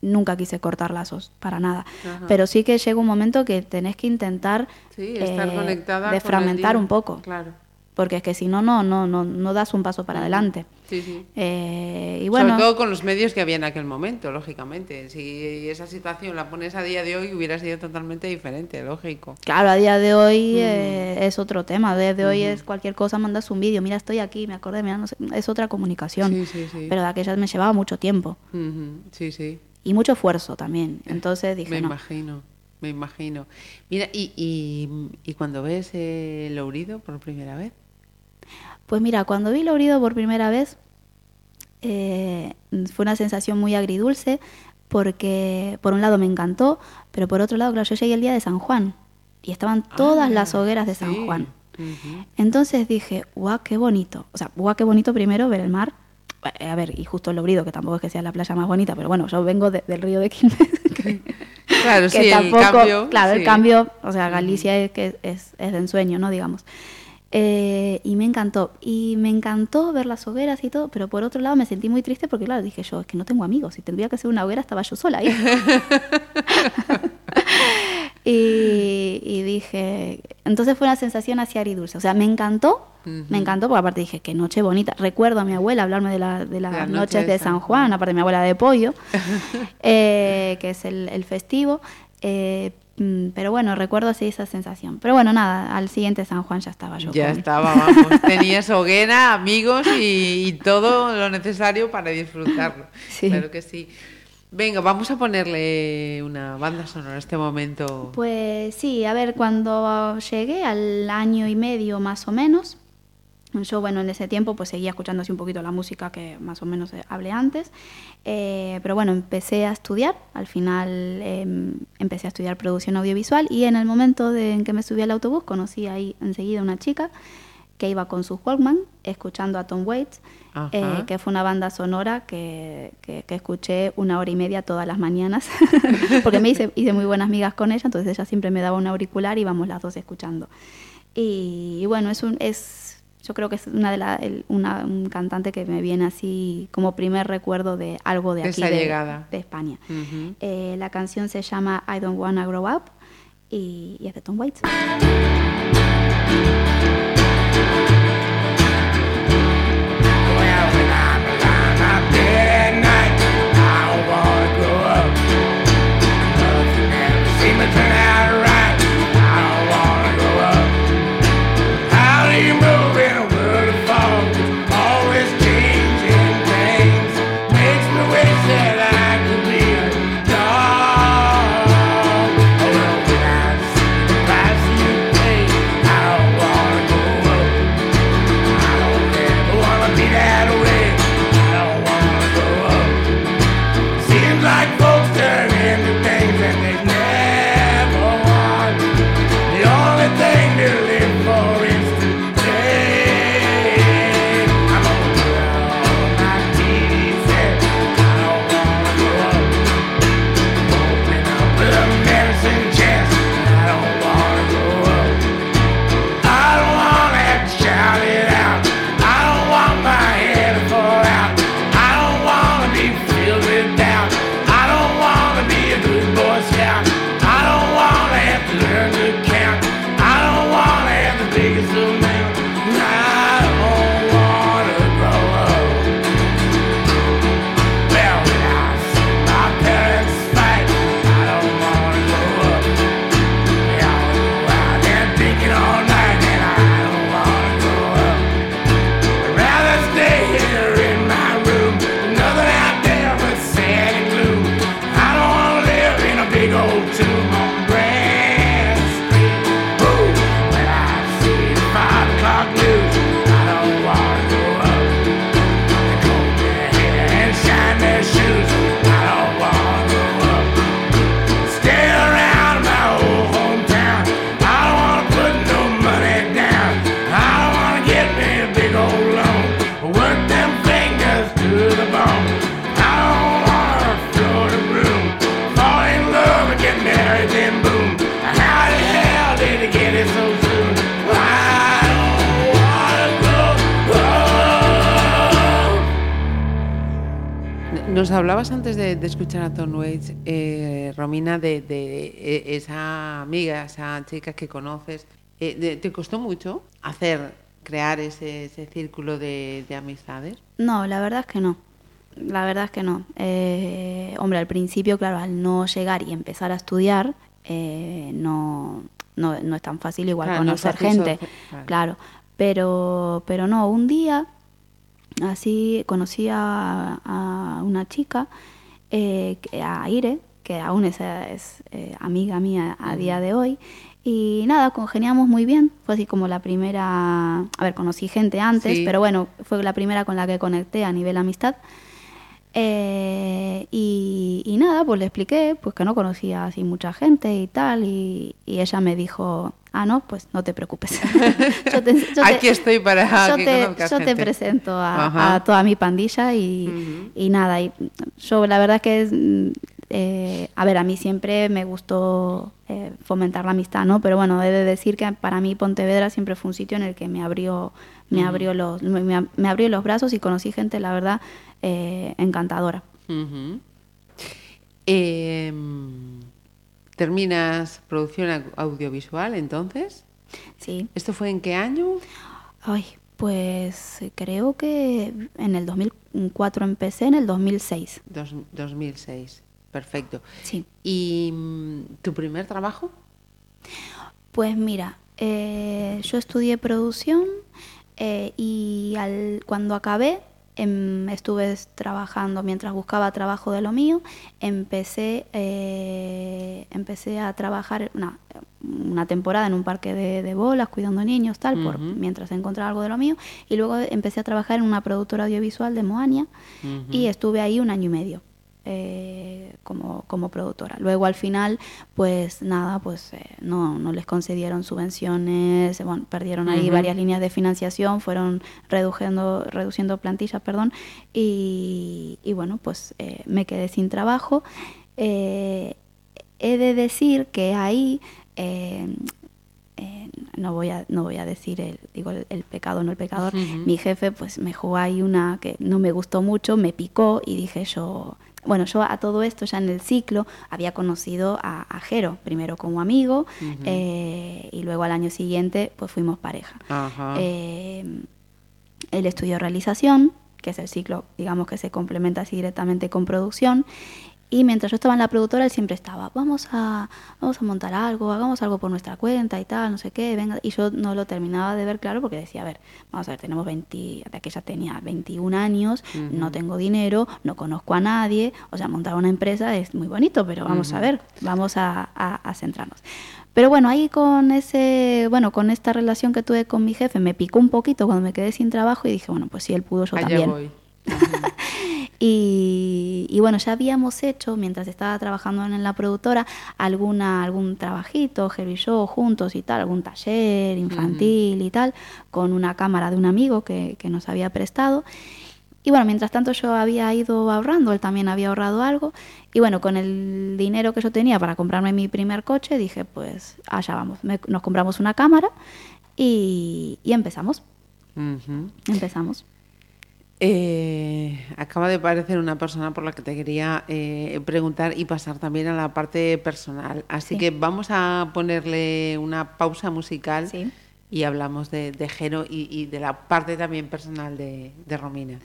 nunca quise cortar lazos, para nada, Ajá. pero sí que llega un momento que tenés que intentar Sí, estar eh, desfragmentar un poco, Claro. Porque es que si no, no, no, no, no das un paso para adelante. Sí, sí. Eh, y bueno, Sobre todo con los medios que había en aquel momento, lógicamente. Si esa situación la pones a día de hoy, hubiera sido totalmente diferente, lógico. Claro, a día de hoy eh, es otro tema. A día de hoy es cualquier cosa, mandas un vídeo, mira, estoy aquí, me acordé, mira, no sé, es otra comunicación. Sí, sí, sí. Pero de aquellas me llevaba mucho tiempo Sí, sí. y mucho esfuerzo también. Entonces dije, me no. imagino, me imagino. Mira, y, y, y cuando ves el Lourido por primera vez, Pues mira, cuando vi Lourido por primera vez, eh, fue una sensación muy agridulce porque por un lado me encantó, pero por otro lado, claro, yo llegué el día de San Juan y estaban todas Ah, las hogueras de San sí. Juan. Entonces dije, guau, qué bonito. O sea, guau, qué bonito primero ver el mar. Eh, A ver, y justo el Lobrido, que tampoco es que sea la playa más bonita, pero bueno, yo vengo de- del río de Quilmes. que- Claro, que sí, tampoco, el cambio. claro, sí. el cambio, o sea, Galicia es que es, es de ensueño, ¿no? Digamos. Eh, y me encantó. Y me encantó ver las hogueras y todo, pero por otro lado me sentí muy triste porque, claro, dije yo, es que no tengo amigos. Si tendría que ser una hoguera, estaba yo sola ahí. y, y dije, entonces fue una sensación así agridulce. O sea, me encantó, me encantó, porque aparte dije, qué noche bonita. Recuerdo a mi abuela hablarme de, la- de las noches de, de San Juan, aparte mi abuela de pollo, eh, que es el, el festivo. eh, pero bueno, recuerdo así esa sensación. Pero bueno, nada, al siguiente San Juan ya estaba yo. Ya con- estaba, vamos. Tenías hoguera, amigos y, y todo lo necesario para disfrutarlo. Sí. Claro que sí. Venga, vamos a ponerle una banda sonora a este momento. Pues sí, a ver, cuando llegué al año y medio más o menos, Yo, bueno, en ese tiempo pues seguía escuchando así un poquito la música que más o menos eh, hablé antes, Eh, pero bueno, empecé a estudiar, al final em, empecé a estudiar producción audiovisual y en el momento de, en que me subí al autobús conocí ahí enseguida una chica que iba con su Walkman escuchando a Tom Waits, eh, que fue una banda sonora que, que- que escuché una hora y media todas las mañanas, porque me hice, hice muy buenas amigas con ella, entonces ella siempre me daba un auricular y íbamos las dos escuchando. Y, y bueno, es un, es, yo creo que es una de la, el- una, un cantante que me viene así como primer recuerdo de algo de aquí esa de, España. Eh, la canción se llama I Don't Wanna Grow Up y, y es de Tom Waits. Nos hablabas antes de, de escuchar a Tom Waits, eh, Romina, de, de, eh, esa amiga, esa chica que conoces. Eh, de- ¿Te costó mucho hacer, crear ese, ese círculo de, de amistades? No, la verdad es que no. La verdad es que no. Eh, hombre, al principio, claro, al no llegar y empezar a estudiar, eh, no, no, no es tan fácil igual Claro, no conocer fácil gente. claro. Claro. Pero, pero no, un día así conocí a, a una chica, eh, que- a Ire, que aún es, es, eh, amiga mía a día de hoy. Y nada, congeniamos muy bien. Fue así como la primera. A ver, conocí gente antes, Sí. pero bueno, fue la primera con la que conecté a nivel amistad. Eh, y, y nada, pues le expliqué pues que no conocía así mucha gente y tal. Y, y ella me dijo: Ah, no, pues no te preocupes. Yo te- yo te- Aquí estoy para yo que te, yo te presento a, toda mi pandilla y, y nada. Y yo la verdad es que, eh, a ver, a mí siempre me gustó eh, fomentar la amistad, ¿no? Pero bueno, he de decir que para mí Pontevedra siempre fue un sitio en el que me abrió, me abrió los, me, me- abrió los brazos y conocí gente, la verdad, eh, encantadora. Em, ¿Terminas producción au- audiovisual entonces? Sí. ¿Esto fue en qué año? Ay, pues eh, creo que en el 2004 empecé, en el 2006. Dos- 2006. Perfecto. Sí. ¿Y mm, tu primer trabajo? Pues mira, eh, yo estudié producción eh, y al, cuando acabé em, estuve trabajando mientras buscaba trabajo de lo mío. Empecé, eh, empecé a trabajar una, una temporada en un parque de, de bolas, cuidando niños, tal, por, mientras encontraba algo de lo mío. Y luego empecé a trabajar en una productora audiovisual de Moania y estuve ahí un año y medio eh, como, como productora. Luego al final, pues nada, pues eh, no, no les concedieron subvenciones, eh, bueno, perdieron ahí varias líneas de financiación, fueron reduciendo, reduciendo plantillas, perdón, y, y bueno, pues eh, me quedé sin trabajo. He de decir que ahí no voy a no voy a decir el digo el, el pecado no el pecador mi jefe pues me jugó ahí una que no me gustó mucho me picó y dije yo bueno yo a todo esto ya en el ciclo había conocido a, a Jero primero como amigo eh, y luego al año siguiente pues fuimos pareja Ajá. eh, él estudió realización, que es el ciclo, digamos, que se complementa así directamente con producción. Y mientras yo estaba en la productora, él siempre estaba, vamos a, vamos a montar algo, hagamos algo por nuestra cuenta y tal, no sé qué, venga. Y yo no lo terminaba de ver claro porque decía, a ver, vamos a ver, tenemos 20, de aquella tenía 21 años, no tengo dinero, no conozco a nadie, o sea, montar una empresa es muy bonito, pero vamos a ver, vamos a, a- a centrarnos. Pero bueno, ahí con ese, bueno, con esta relación que tuve con mi jefe, me picó un poquito cuando me quedé sin trabajo y dije, bueno, pues si él pudo, yo Allá también. voy. Y, y bueno, ya habíamos hecho, mientras estaba trabajando en la productora, alguna, algún trabajito, Heavy Show juntos y tal, algún taller infantil y tal, con una cámara de un amigo que, que nos había prestado. Y bueno, mientras tanto yo había ido ahorrando, él también había ahorrado algo. Y bueno, con el dinero que yo tenía para comprarme mi primer coche, dije, pues allá vamos. Me- nos compramos una cámara y, y empezamos. Empezamos. Eh, acaba de aparecer una persona por la que te quería eh, preguntar y pasar también a la parte personal. Así Sí. que vamos a ponerle una pausa musical Sí. y hablamos de, de Jero y, y de la parte también personal de, de Romina.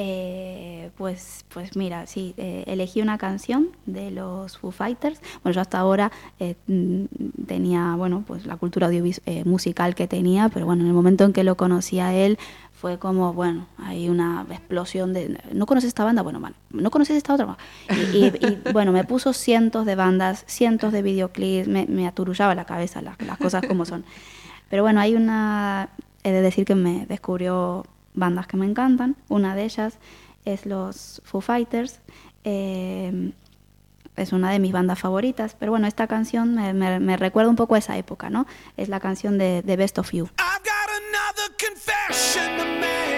Eh, pues, pues mira, sí, eh, elegí una canción de los Foo Fighters. Bueno, yo hasta ahora eh, mm, tenía, bueno, pues la cultura eh, musical que tenía, pero bueno, en el momento en que lo conocí a él fue como, bueno, hay una explosión de, ¿no conoces esta banda? Bueno, bueno, ¿no conoces esta otra? Y, y- y, bueno, me puso cientos de bandas, cientos de videoclips, me, me aturullaba la cabeza las, las cosas como son. Pero bueno, hay una, he de decir que me descubrió bandas que me encantan. Una de ellas es los Foo Fighters. eh, es una de mis bandas favoritas. Pero bueno, esta canción me, me- me recuerda un poco a esa época, ¿no? Es la canción de, de Best of You. I've got another confession to make.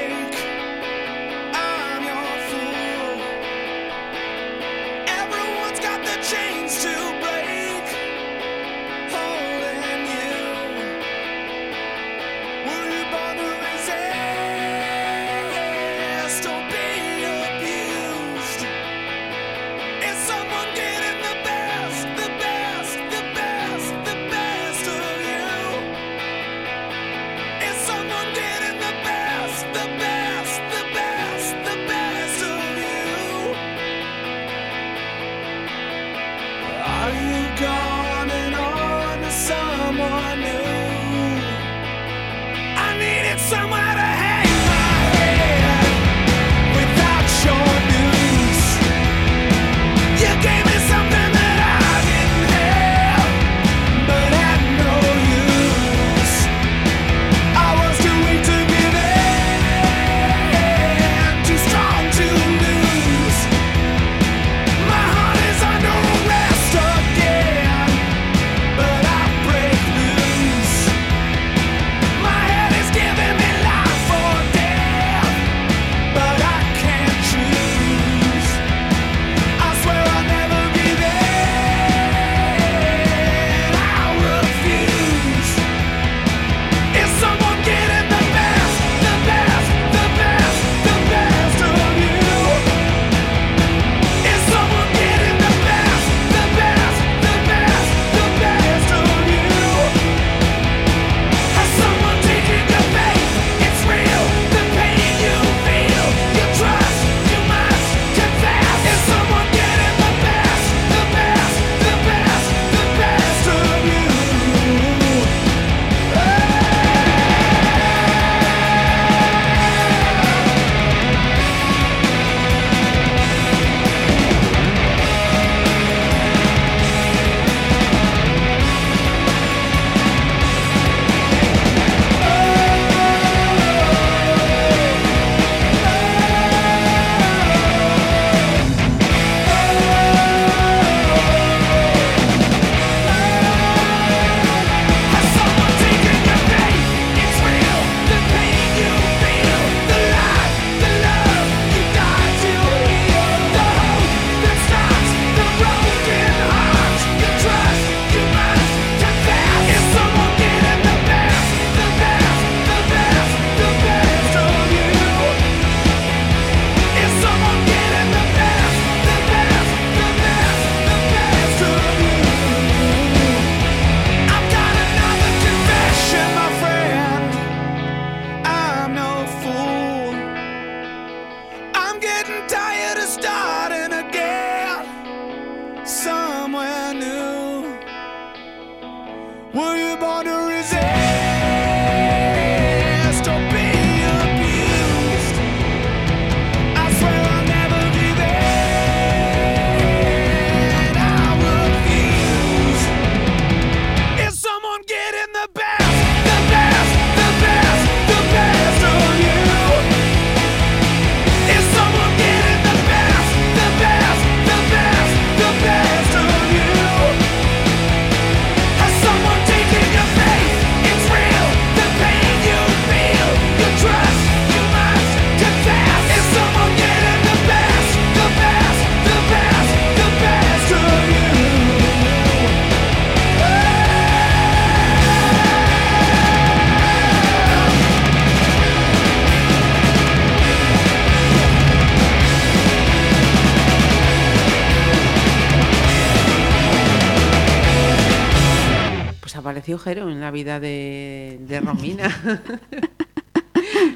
Jero en la vida de, de Romina.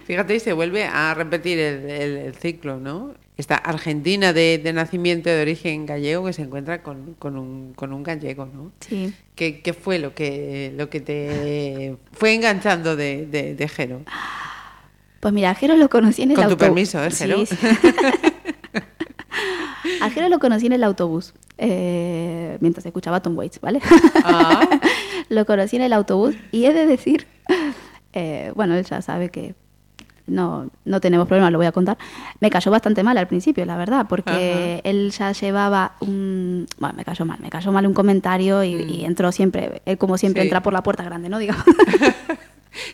Fíjate, y se vuelve a repetir el, el- el ciclo, ¿no? Esta argentina de, de nacimiento de origen gallego que se encuentra con, con un, con un gallego, ¿no? Sí. ¿Qué, qué fue lo que, lo que te fue enganchando de, de, de Jero? Pues mira, a Jero lo conocí en el Con tu autobús. permiso, ¿eh, Jero? Sí, sí. a Jero lo conocí en el autobús, eh, mientras escuchaba Tom Waits, ¿vale? Ah. lo conocí en el autobús y he de decir, eh, bueno, él ya sabe que no, no tenemos problema, lo voy a contar. Me cayó bastante mal al principio, la verdad, porque él ya llevaba un... Bueno, me cayó mal, me cayó mal un comentario y, y entró siempre, él como siempre Mm. Sí. entra por la puerta grande, ¿no? Digamos.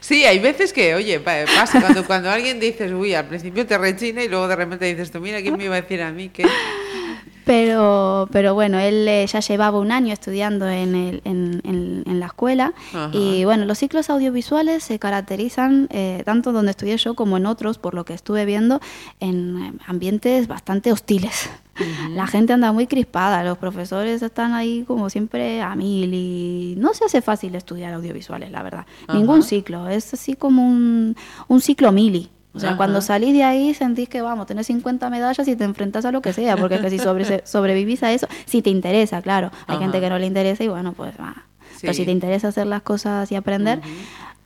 Sí, hay veces que, oye, pa- pasa cuando, cuando alguien dices, uy, al principio te rechina y luego de repente dices tú, mira, ¿quién me iba a decir a mí que...? Pero, pero bueno, él eh, ya llevaba un año estudiando en, el- en, en- en la escuela Ajá. y bueno, los ciclos audiovisuales se caracterizan eh, tanto donde estudié yo como en otros, por lo que estuve viendo, en eh, ambientes bastante hostiles. La gente anda muy crispada, los profesores están ahí como siempre a mil y no se hace fácil estudiar audiovisuales, la verdad. Ningún ciclo, es así como un, un ciclo mili. O sea, Ajá. cuando salís de ahí sentís que, vamos, tenés 50 medallas y te enfrentas a lo que sea, porque es que si sobre- sobrevivís a eso, si te interesa, claro. Hay Ajá. gente que no le interesa y bueno, pues va. Pero Sí. si te interesa hacer las cosas y aprender.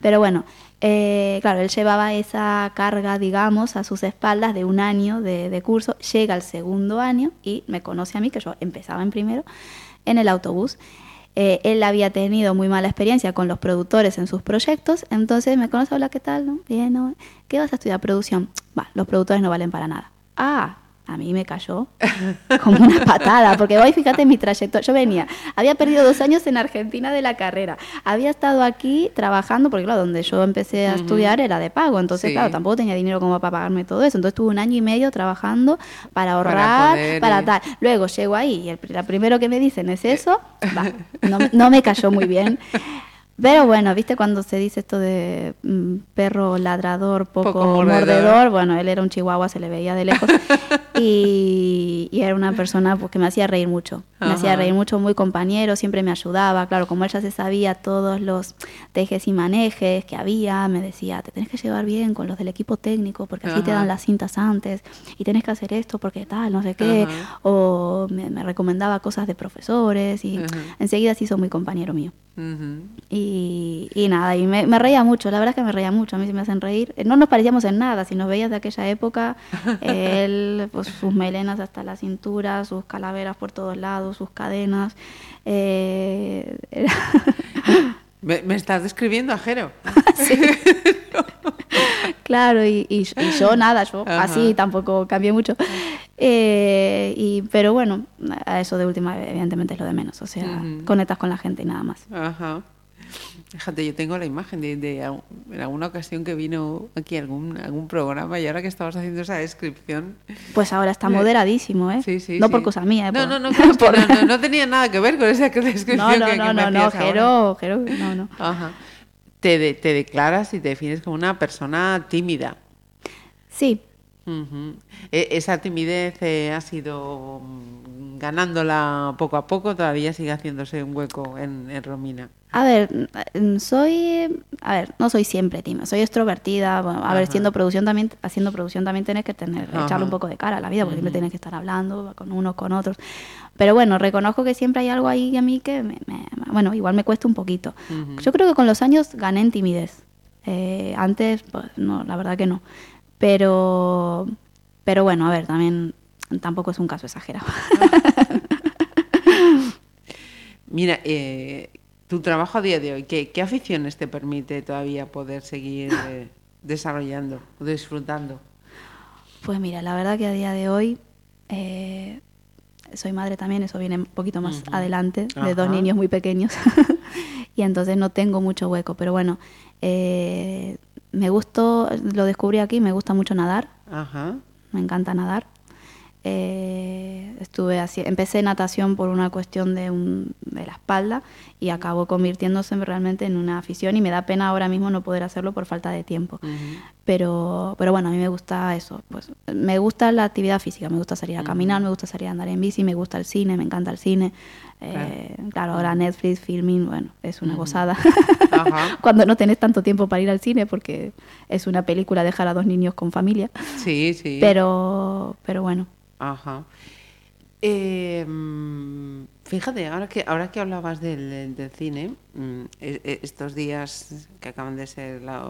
Pero bueno, eh, claro, él llevaba esa carga, digamos, a sus espaldas de un año de, de curso. Llega al segundo año y me conoce a mí, que yo empezaba en primero, en el autobús. Eh, él había tenido muy mala experiencia con los productores en sus proyectos, entonces me conoce, hola, ¿qué tal? Bien, ¿no? ¿Qué vas a estudiar? Producción. Va, los productores no valen para nada. Ah, a mí me cayó como una patada, porque hoy fíjate mi trayectoria. Yo venía, había perdido dos años en Argentina de la carrera, había estado aquí trabajando, porque claro, donde yo empecé a estudiar era de pago, entonces Sí. claro, tampoco tenía dinero como para pagarme todo eso, entonces tuve un año y medio trabajando para ahorrar, para, eh. tal. Luego llego ahí y el, la primero que me dicen es eso, va, no, no me cayó muy bien. Pero bueno, viste cuando se dice esto de mm, perro ladrador, poco, Poco mordedor. mordedor. Bueno, él era un chihuahua, se le veía de lejos. y, y era una persona pues, que me hacía reír mucho. Me hacía reír mucho, muy compañero, siempre me ayudaba. Claro, como él ya se sabía todos los tejes y manejes que había, me decía, te tenés que llevar bien con los del equipo técnico, porque así te dan las cintas antes. Y tenés que hacer esto porque tal, no sé qué. Ajá. O me, me recomendaba cosas de profesores y enseguida se hizo muy compañero mío. Y, y nada, y me, me reía mucho, la verdad es que me reía mucho, a mí se me hacen reír. Eh, No nos parecíamos en nada, si nos veías de aquella época, él, pues sus melenas hasta la cintura, sus calaveras por todos lados, sus cadenas. eh, era- ¿Me, me estás describiendo a Jero? claro, y, y- y yo nada, yo Ajá. así tampoco cambié mucho. Eh, y, pero bueno, a eso de última, evidentemente es lo de menos, o sea, conectas con la gente y nada más. Ajá. Fíjate, yo tengo la imagen de, en alguna ocasión que vino aquí algún, algún programa y ahora que estabas haciendo esa descripción. Pues ahora está moderadísimo, ¿eh? Sí, sí, no sí. por cosa mía, ¿eh? No, por- no, no, por- no, no, no tenía nada que ver con esa descripción No, no, que, no, no, no. Jero, Jero, no, no. Ajá. Te, de- te declaras y te defines como una persona tímida. Sí. E- Esa timidez eh, ha sido mm, ganándola poco a poco, todavía sigue haciéndose un hueco en, en Romina. A ver, mm, soy, a ver, no soy siempre tímida, soy extrovertida, bueno, a ver, siendo producción también, haciendo producción también tienes que tener, Ajá. echarle un poco de cara a la vida, porque siempre tienes que estar hablando con unos, con otros. Pero bueno, reconozco que siempre hay algo ahí a mí que, me- me- bueno, igual me cuesta un poquito. Yo creo que con los años gané en timidez. Eh, antes, pues no, la verdad que no. Pero, pero bueno, a ver, también tampoco es un caso exagerado. Mira, eh, tu trabajo a día de hoy, ¿qué, qué aficiones te permite todavía poder seguir eh, desarrollando o disfrutando? Pues mira, la verdad que a día de hoy eh, soy madre también, eso viene un poquito más adelante, de dos niños muy pequeños. y entonces no tengo mucho hueco. Pero bueno, eh, me gustó, lo descubrí aquí, me gusta mucho nadar, Ajá. me encanta nadar. Eh, estuve así, empecé natación por una cuestión de, un, de la espalda y acabó convirtiéndose realmente en una afición y me da pena ahora mismo no poder hacerlo por falta de tiempo. Pero, pero bueno, a mí me gusta eso. Pues me gusta la actividad física, me gusta salir a caminar, me gusta salir a andar en bici, me gusta el cine, me encanta el cine. Eh, claro, ahora Netflix, filming, bueno, es una gozada. Cuando no tenés tanto tiempo para ir al cine, porque es una película dejar a dos niños con familia. Sí, sí. Pero, pero bueno, Ajá. Eh, fíjate, ahora que, ahora que hablabas del, del cine, mm, e- e- estos días que acaban de ser la-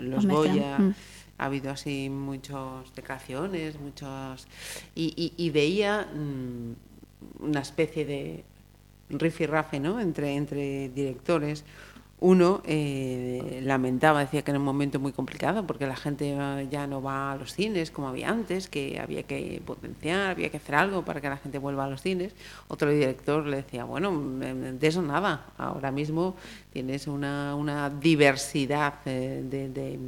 los Goya, mm. ha habido así muchas declaraciones, muchos... Y, y- y veía mm, una especie de rifirrafe ¿no? entre, entre directores. Uno eh, lamentaba, decía que era un momento muy complicado porque la gente eh, ya no va a los cines como había antes, que había que potenciar, había que hacer algo para que la gente vuelva a los cines. Otro director le decía, bueno, mm, de eso nada, ahora mismo tienes una, diversidad eh, de,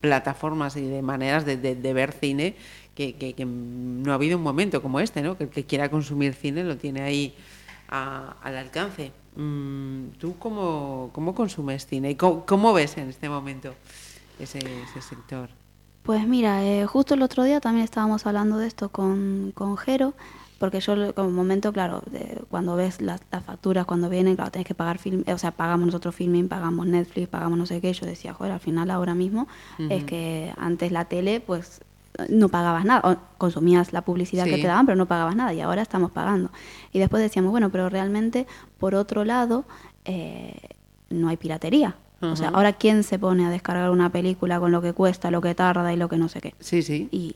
plataformas y de maneras de, ver cine que, que- que no ha habido un momento como este, ¿no? que el que quiera consumir cine lo tiene ahí a- al alcance. Mm, ¿Tú cómo, cómo consumes cine y cómo, cómo ves en este momento ese, ese sector? Pues mira, eh, justo el otro día también estábamos hablando de esto con, con Jero, porque yo como momento, claro, de- cuando ves las, las facturas, cuando vienen, claro, tenés que pagar film, eh, o sea, pagamos nosotros filming, pagamos Netflix, pagamos no sé qué, yo decía, joder, al final ahora mismo es que antes la tele, pues no pagabas nada, o consumías la publicidad que te daban, pero no pagabas nada, y ahora estamos pagando. Y después decíamos, bueno, pero realmente, por otro lado, eh, no hay piratería. O sea, ahora quién se pone a descargar una película con lo que cuesta, lo que tarda y lo que no sé qué. Sí, sí. Y,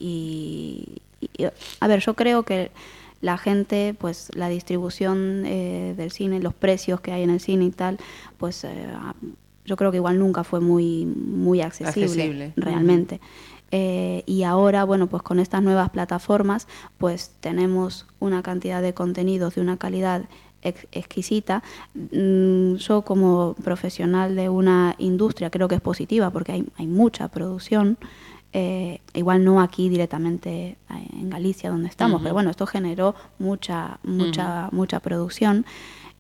y- y- a ver, yo creo que la gente, pues la distribución eh, del cine, los precios que hay en el cine y tal, pues eh, yo creo que igual nunca fue muy, muy accesible, Accesible. realmente. Eh, y ahora, bueno, pues con estas nuevas plataformas, pues tenemos una cantidad de contenidos de una calidad ex- exquisita. Mm, Yo como profesional de una industria creo que es positiva porque hay, hay mucha producción. Eh, igual no aquí directamente eh, en Galicia donde estamos, pero bueno, esto generó mucha, mucha, mucha producción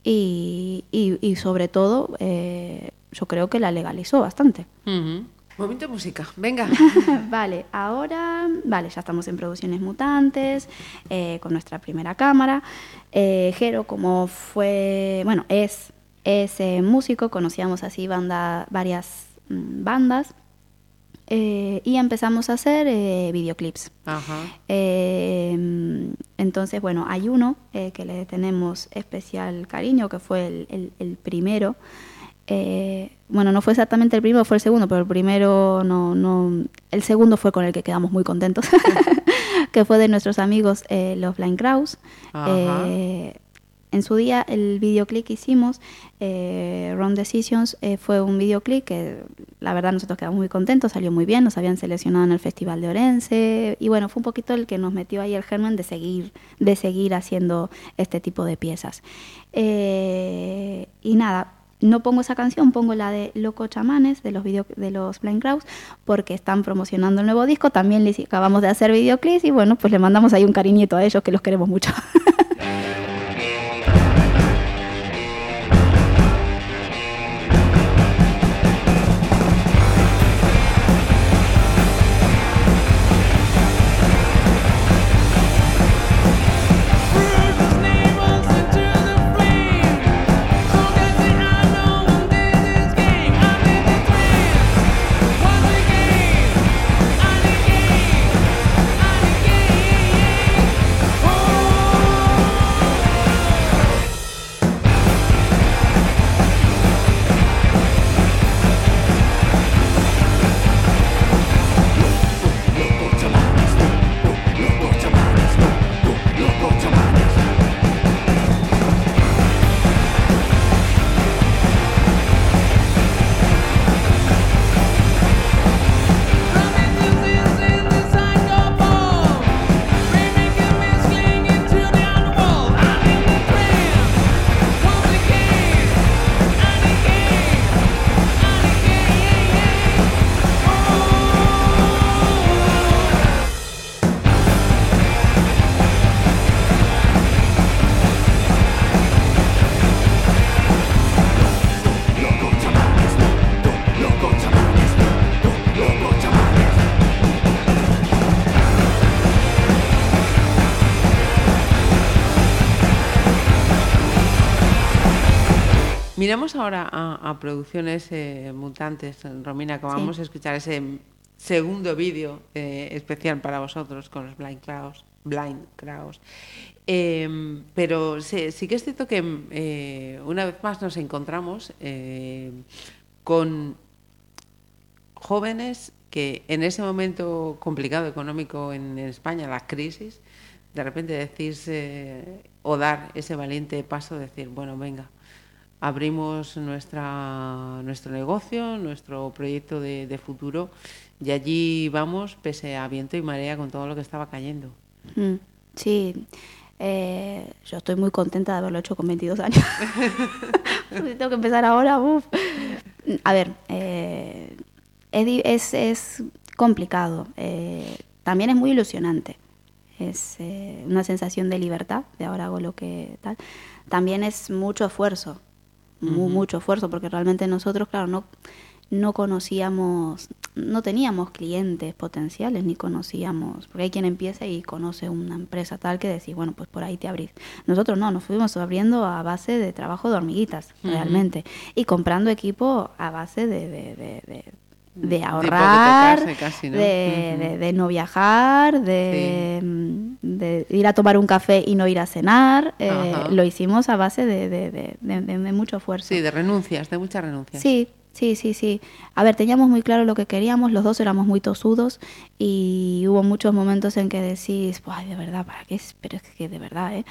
y, y- y sobre todo eh, yo creo que la legalizó bastante. Ujú. Momento de música, venga. vale, ahora, vale, ya estamos en Producciones Mutantes, eh, con nuestra primera cámara. Eh, Jero, como fue, bueno, es, es eh, músico, conocíamos así banda, varias mm, bandas, eh, y empezamos a hacer eh, videoclips. Ajá. Entonces, bueno, hay uno eh, que le tenemos especial cariño, que fue el, el- el primero. Eh, bueno, no fue exactamente el primero, fue el segundo, pero el primero no, no, el segundo fue con el que quedamos muy contentos, que fue de nuestros amigos eh, los Blind Kraus. Eh, en su día el videoclip que hicimos, eh, Wrong Decisions, fue un videoclip que la verdad nosotros quedamos muy contentos, salió muy bien, nos habían seleccionado en el Festival de Orense y bueno, fue un poquito el que nos metió ahí el germen de seguir, de seguir haciendo este tipo de piezas. Y nada, no pongo esa canción, pongo la de Loco Chamanes de los video, de los Blind Kraus porque están promocionando el nuevo disco, también les acabamos de hacer videoclips y bueno, pues le mandamos ahí un cariñito a ellos que los queremos mucho. miramos ahora a, a producciones eh, mutantes, Romina, acabamos Sí. de escuchar ese segundo vídeo eh, especial para vosotros con los Blind Crowds. Blind Crowds. Eh, pero sí, sí que es cierto que eh, una vez más nos encontramos con jóvenes que en ese momento complicado económico en, en España, la crisis, de repente decís o dar ese valiente paso, decir, bueno, venga, abrimos nuestra, nuestro negocio, nuestro proyecto de, de futuro y allí vamos pese a viento y marea con todo lo que estaba cayendo. Mm, Sí, eh, yo estoy muy contenta de haberlo hecho con 22 años. si tengo que empezar ahora, uff. A ver, eh, es complicado. eh, también es muy ilusionante. Es eh, una sensación de libertad, de ahora hago lo que tal. También es mucho esfuerzo, mu- mucho esfuerzo, porque realmente nosotros, claro, no, no conocíamos, no teníamos clientes potenciales, ni conocíamos, porque hay quien empieza y conoce una empresa tal que decís, bueno, pues por ahí te abrís. Nosotros no, nos fuimos abriendo a base de trabajo de hormiguitas, realmente, y comprando equipo a base de, de, de, de- de De ahorrar, hipotecarse casi, ¿no? de, Ujú. de- de no viajar, de, mm, de ir a tomar un café y no ir a cenar. eh, lo hicimos a base de, de- de- de- de- de mucho esfuerzo. Sí, de renuncias, de muchas renuncias. Sí, sí, sí, sí. A ver, teníamos muy claro lo que queríamos, los dos éramos muy tosudos y hubo muchos momentos en que decís, ay, de verdad, ¿para qué? Pero es que de verdad, ¿eh?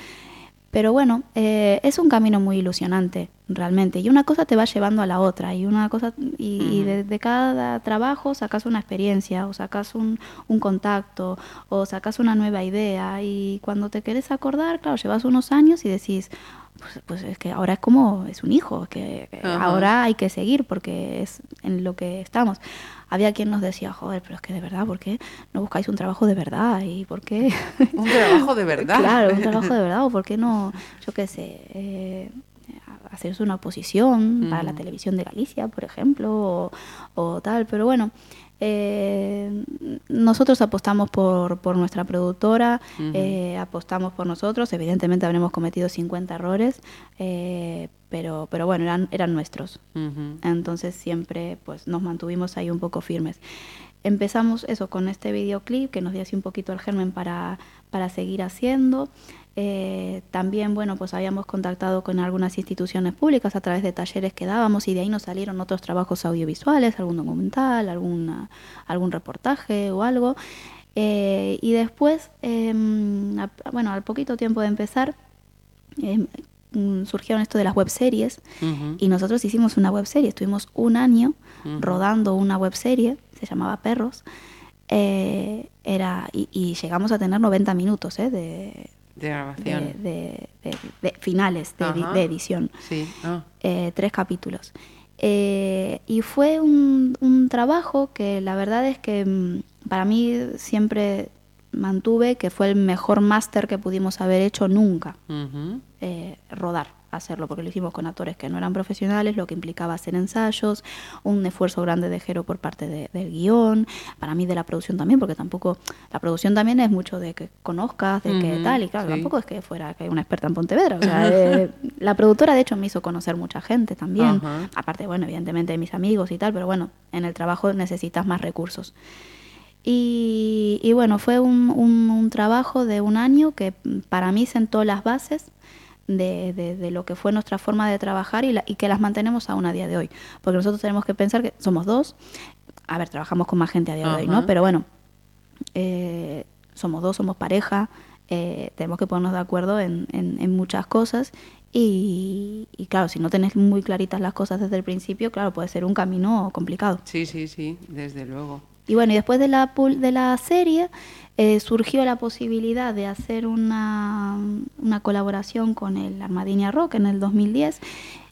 Pero bueno, eh, es un camino muy ilusionante, realmente. Y una cosa te va llevando a la otra. Y una cosa y, y de, de cada trabajo sacas una experiencia, o sacas un, un contacto, o sacas una nueva idea. Y cuando te querés acordar, claro, llevas unos años y decís, pues, pues es que ahora es como, es un hijo, que ahora hay que seguir porque es en lo que estamos. Había quien nos decía, joder, pero es que de verdad, ¿por qué no buscáis un trabajo de verdad? ¿Y por qué? Un trabajo de verdad. Claro, un trabajo de verdad, o por qué no, yo qué sé, eh, hacerse una oposición para la Mm. televisión de Galicia, por ejemplo, o, o tal, pero bueno. Eh, nosotros apostamos por, por nuestra productora, eh, apostamos por nosotros, evidentemente habremos cometido 50 errores, eh, pero, pero bueno, eran, eran nuestros. Entonces siempre pues nos mantuvimos ahí un poco firmes. Empezamos eso con este videoclip que nos dio así un poquito el germen para, para seguir haciendo. Eh, también, bueno, pues habíamos contactado con algunas instituciones públicas a través de talleres que dábamos y de ahí nos salieron otros trabajos audiovisuales, algún documental, alguna, algún reportaje o algo. Eh, y después, em, a- bueno, al poquito tiempo de empezar, em, mm, surgieron esto de las webseries Ujú. y nosotros hicimos una webserie, estuvimos un año rodando una webserie, se llamaba Perros, eh, era, y, y llegamos a tener 90 minutos eh, de, De grabación. de, finales de, edición, Sí. Ah. eh, tres capítulos. Eh, y fue un, un trabajo que la verdad es que mm, para mí siempre mantuve que fue el mejor máster que pudimos haber hecho nunca eh, rodar, hacerlo, porque lo hicimos con actores que no eran profesionales, lo que implicaba hacer ensayos, un esfuerzo grande de Jero por parte de- del guion, para mí de la producción también, porque tampoco, la producción también es mucho de que conozcas, de que tal, y claro, sí. tampoco es que fuera que una experta en Pontevedra, o sea, eh, la productora de hecho me hizo conocer mucha gente también, aparte, bueno, evidentemente de mis amigos y tal, pero bueno, en el trabajo necesitas más recursos. Y, y bueno, fue un, un- un trabajo de un año que para mí sentó las bases de, de- de lo que fue nuestra forma de trabajar y, la- y que las mantenemos aún a día de hoy. Porque nosotros tenemos que pensar que somos dos, a ver, trabajamos con más gente a día de hoy, ¿no? Pero bueno, eh, somos dos, somos pareja, eh, tenemos que ponernos de acuerdo en, en- en muchas cosas y, y claro, si no tenés muy claritas las cosas desde el principio, claro, puede ser un camino complicado. Sí, sí, sí, desde luego. Y bueno, y después de la, de la serie eh, surgió la posibilidad de hacer una, una colaboración con el Armadinia Rock en el 2010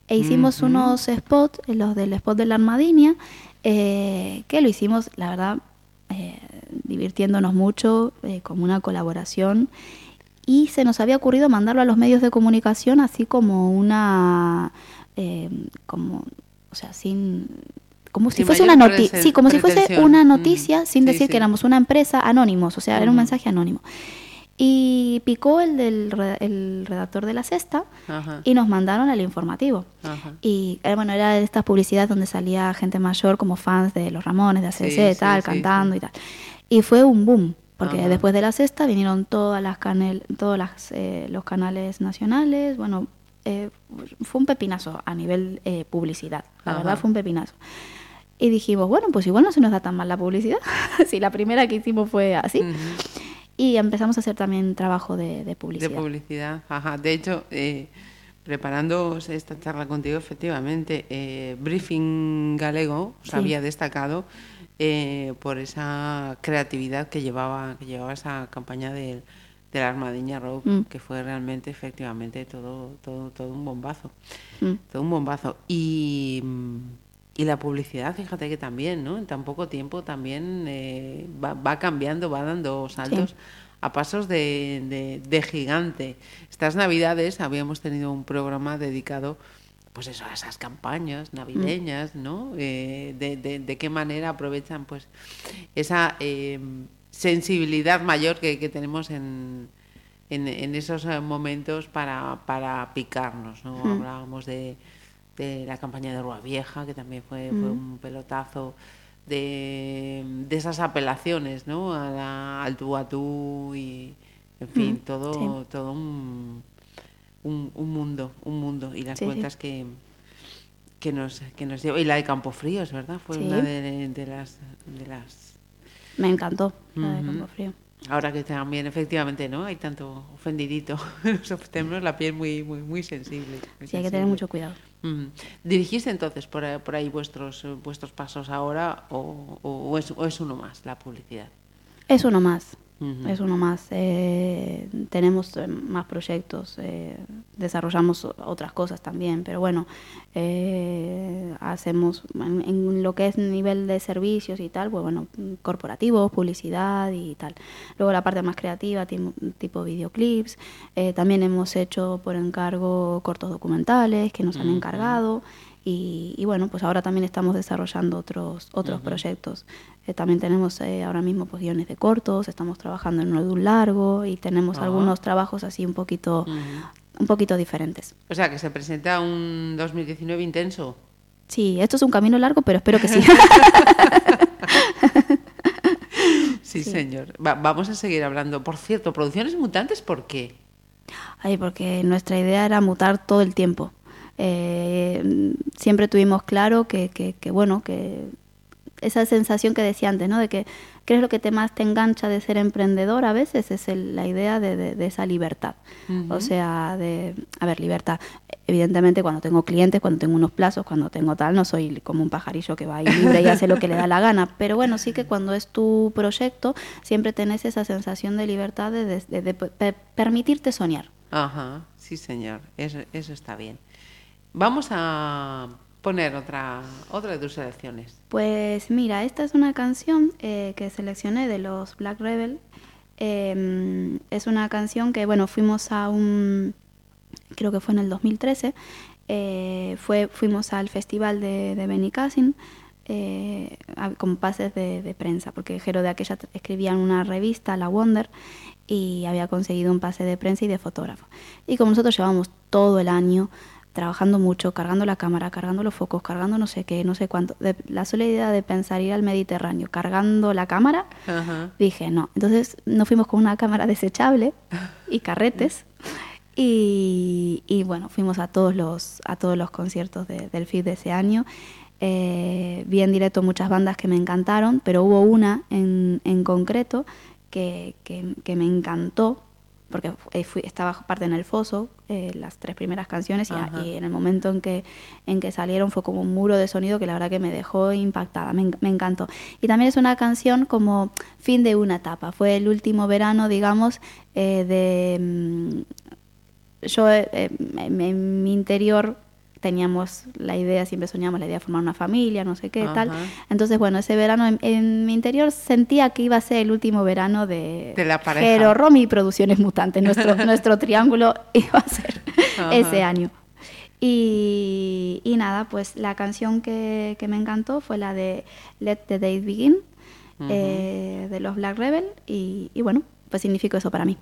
e hicimos unos spots, eh, los del spot de la Armadinia, eh, que lo hicimos, la verdad, eh, divirtiéndonos mucho, como una colaboración. Y se nos había ocurrido mandarlo a los medios de comunicación así como una, como, o sea, sin, como si fuese una noticia, presen- sí, como si fuese una Mm, noticia sin sí, decir sí. que éramos una empresa anónimos, o sea, era un mensaje anónimo. Y picó el del el redactor de la Ajá. y nos mandaron el informativo. Ajá. Y eh, bueno, era de estas publicidades donde salía gente mayor como fans de los Ramones, de ACC, Sí, tal, cantando y tal. Y fue un boom, porque Ajá. después de la sexta vinieron todas las canel, todos las, eh, los canales nacionales. Bueno, eh, fue un pepinazo a nivel eh, publicidad. La verdad fue un pepinazo. Y dijimos, bueno, pues igual no se nos da tan mal la publicidad. si la primera que hicimos fue así. Y empezamos a hacer también trabajo de, de publicidad. De publicidad, ajá. De hecho, eh, preparando esta charla contigo, efectivamente, eh, Briefing Galego os Sí. había destacado eh, por esa creatividad que llevaba, que llevaba esa campaña del de la Armadiña Mm. que fue realmente, efectivamente, todo, todo, todo un bombazo. Mm. Todo un bombazo. Y, mm, y la publicidad, fíjate que también, ¿no? En tan poco tiempo también eh, va, va cambiando, va dando saltos a pasos de, de- de gigante. Estas navidades habíamos tenido un programa dedicado pues eso, a esas campañas navideñas, ¿no? Eh, de, qué manera aprovechan pues esa eh, sensibilidad mayor que, que tenemos en, en, en esos eh, momentos para, para picarnos, ¿no? Hablábamos de, de la campaña de Rua Vieja, que también fue, fue un pelotazo, de, de esas apelaciones, ¿no? A la- al tú a tú y, en fin, todo, sí. todo un, un, un mundo, un mundo. Y las Sí, sí. cuentas que que nos que nos lleva y la de Campofríos verdad fue Sí. una de, de las de las Me encantó la de Ujú. Ahora que también efectivamente no hay tanto ofendidito nos tenemos la piel muy muy muy sensible muy Sí, hay que tener mucho cuidado. Ujú. dirigís entonces por, ahí- por ahí vuestros eh, vuestros pasos ahora o, o- o es, o es uno más la publicidad Es uno más. Ujú. Es uno más. Eh, tenemos eh, más proyectos, eh, desarrollamos otras cosas también, pero bueno, eh, hacemos en, en lo que es nivel de servicios y tal, pues bueno, corporativos, publicidad y tal. Luego la parte más creativa, tipo, tipo videoclips. Eh, también hemos hecho por encargo cortos documentales que nos han encargado. Y, y bueno, pues ahora también estamos desarrollando otros otros proyectos. Eh, también tenemos eh, ahora mismo pues guiones de cortos, estamos trabajando en uno de un largo y tenemos Ah. algunos trabajos así un poquito un poquito diferentes. o sea que se presenta un 2019 intenso Sí, esto es un camino largo, pero espero que sí. sí, señor Va- vamos a seguir hablando por cierto producciones mutantes por qué Ay, porque nuestra idea era mutar todo el tiempo. Eh, siempre tuvimos claro que, que, que, bueno, que esa sensación que decía antes, ¿no? De que qué es lo que te más te engancha de ser emprendedor a veces es el- la idea de, de- de esa libertad. O sea, de, a ver, libertad. Evidentemente cuando tengo clientes, cuando tengo unos plazos, cuando tengo tal, no soy como un pajarillo que va ahí libre y hace lo que le da la gana. Pero bueno, sí que cuando es tu proyecto, siempre tenés esa sensación de libertad de, de- de- de pe- permitirte soñar. Ajá, sí señor, eso, eso está bien. Vamos a poner otra, otra de tus selecciones. Pues mira, esta es una canción eh, que seleccioné de los Black Rebel. Eh, es una canción que, bueno, fuimos a un, creo que fue en el 2013, eh, fue, fuimos al festival de, de Benicassin eh, con pases de, de prensa, porque Jero de aquella escribía en una revista, La Wonder, y había conseguido un pase de prensa y de fotógrafo. Y como nosotros llevamos todo el año trabajando mucho, cargando la cámara, cargando los focos, cargando no sé qué, no sé cuánto, de- la sola idea de pensar ir al Mediterráneo cargando la cámara, Ajá. dije no. Entonces nos fuimos con una cámara desechable y carretes. Y, y bueno, fuimos a todos los, a todos los conciertos de- del FIT de ese año. Eh, vi en directo muchas bandas que me encantaron, pero hubo una en, en concreto que, que- que me encantó, porque eh, fui- estaba parte en el foso, eh, las tres primeras canciones, y, en el momento en que, en que salieron fue como un muro de sonido que la verdad que me dejó impactada, me, en- me encantó. Y también es una canción como fin de una etapa, fue el último verano, digamos, eh, de... mm, yo en mi interior teníamos la idea, siempre soñamos la idea de formar una familia, no sé qué, tal. Entonces, bueno, ese verano en, en mi interior sentía que iba a ser el último verano de, De la pareja. Jero, Romy y Producciones Mutantes. Nuestro, nuestro triángulo iba a ser Ajá. ese año. Y, y nada, pues la canción que, que me encantó fue la de Let the Day Begin, eh, de los Black Rebel. Y, y bueno, pues significó eso para mí.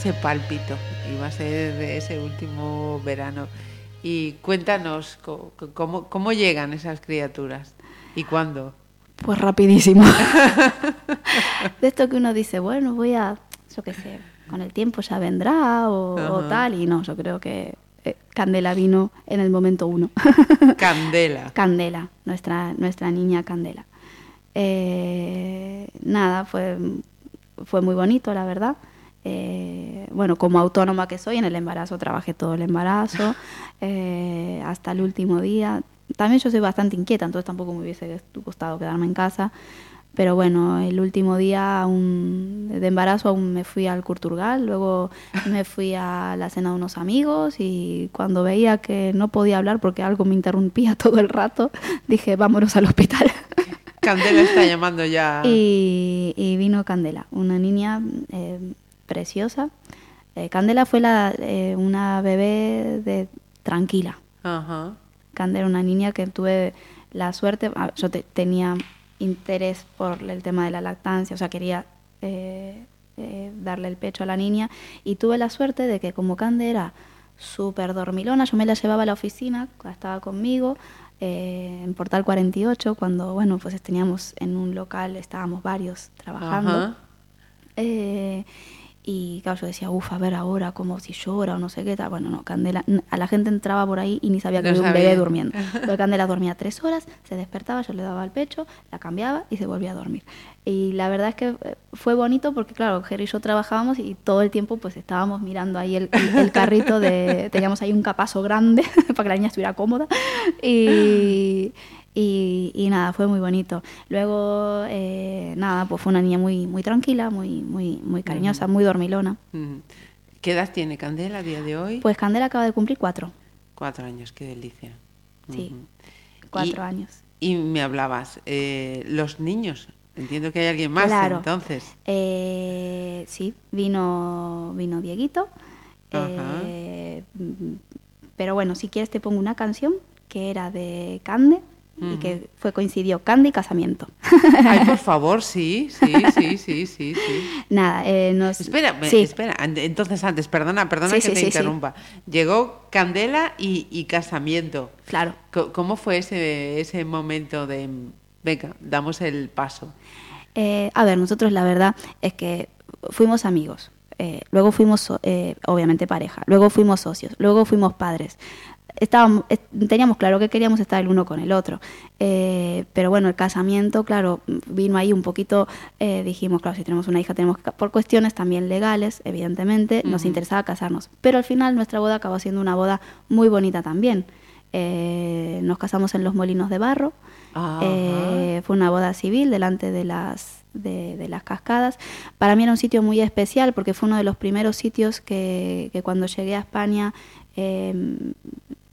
Ese pálpito, iba a ser de ese último verano. Y cuéntanos cómo, cómo llegan esas criaturas y cuándo. Pues rapidísimo. de esto que uno dice, bueno, voy a, yo qué sé, con el tiempo ya vendrá o, tal. Y no, yo creo que eh, Candela vino en el momento uno. Candela. Candela, nuestra, nuestra niña Candela. Eh, nada, fue, fue muy bonito, la verdad. Eh, bueno, como autónoma que soy, en el embarazo trabajé todo el embarazo, eh, hasta el último día. También yo soy bastante inquieta, entonces tampoco me hubiese gustado quedarme en casa. Pero bueno, el último día aún de embarazo aún me fui al Curturgal, luego me fui a la cena de unos amigos y cuando veía que no podía hablar porque algo me interrumpía todo el rato, dije, vámonos al hospital. Candela está llamando ya. Y, y vino Candela, una niña eh, preciosa. Eh, Candela fue la, eh, una bebé de tranquila. Ajá. Candela, una niña que tuve la suerte, ah, yo te- tenía interés por el tema de la lactancia, o sea, quería eh, darle el pecho a la niña y tuve la suerte de que como Cande era súper dormilona, yo me la llevaba a la oficina, estaba conmigo eh, en Portal 48, cuando, bueno, pues teníamos en un local, estábamos varios trabajando. Ajá. Eh, y claro, yo decía, uff, a ver ahora, como si llora o no sé qué tal. Bueno, no, Candela, a la gente entraba por ahí y ni sabía que No había un bebé durmiendo. Pero Candela dormía tres horas, se despertaba, yo le daba el pecho, la cambiaba y se volvía a dormir. Y la verdad es que eh, fue bonito porque, claro, Jerry y yo trabajábamos y todo el tiempo pues estábamos mirando ahí el, el- el carrito de... Teníamos ahí un capazo grande para que la niña estuviera cómoda. Y... Y, y nada, fue muy bonito. Luego, eh, nada, pues fue una niña muy, muy tranquila, muy, muy, muy cariñosa, muy dormilona. ¿Qué edad tiene Candela a día de hoy? Pues Candela acaba de cumplir cuatro. Cuatro años, qué delicia. Sí, cuatro Y- años. Y me hablabas, eh, los niños. Entiendo que hay alguien más Claro. entonces. Eh, sí, vino, vino Dieguito. Eh, pero bueno, si quieres te pongo una canción que era de Cande y que fue coincidió Cande y casamiento. Ay, por favor, sí, sí, sí, sí, sí, sí. Nada, eh, nos... Espera, sí, espera. Entonces, antes, perdona, perdona Sí, que sí, te interrumpa. Llegó Candela y, y casamiento. claro. ¿Cómo fue ese, ese momento de, venga, damos el paso? Eh, a ver, nosotros la verdad es que fuimos amigos, eh, luego fuimos eh, obviamente pareja, luego fuimos socios, luego fuimos padres. Estábamos, es- teníamos claro que queríamos estar el uno con el otro, Eh, pero bueno, el casamiento, claro, vino ahí un poquito, eh, dijimos, claro, si tenemos una hija, tenemos que, por cuestiones también legales, evidentemente, nos interesaba casarnos, pero al final nuestra boda acabó siendo una boda muy bonita también. Eh, nos casamos en los molinos de barro, Ajá. eh, fue una boda civil delante de las, de, de las cascadas. Para mí era un sitio muy especial porque fue uno de los primeros sitios que, que cuando llegué a España, eh,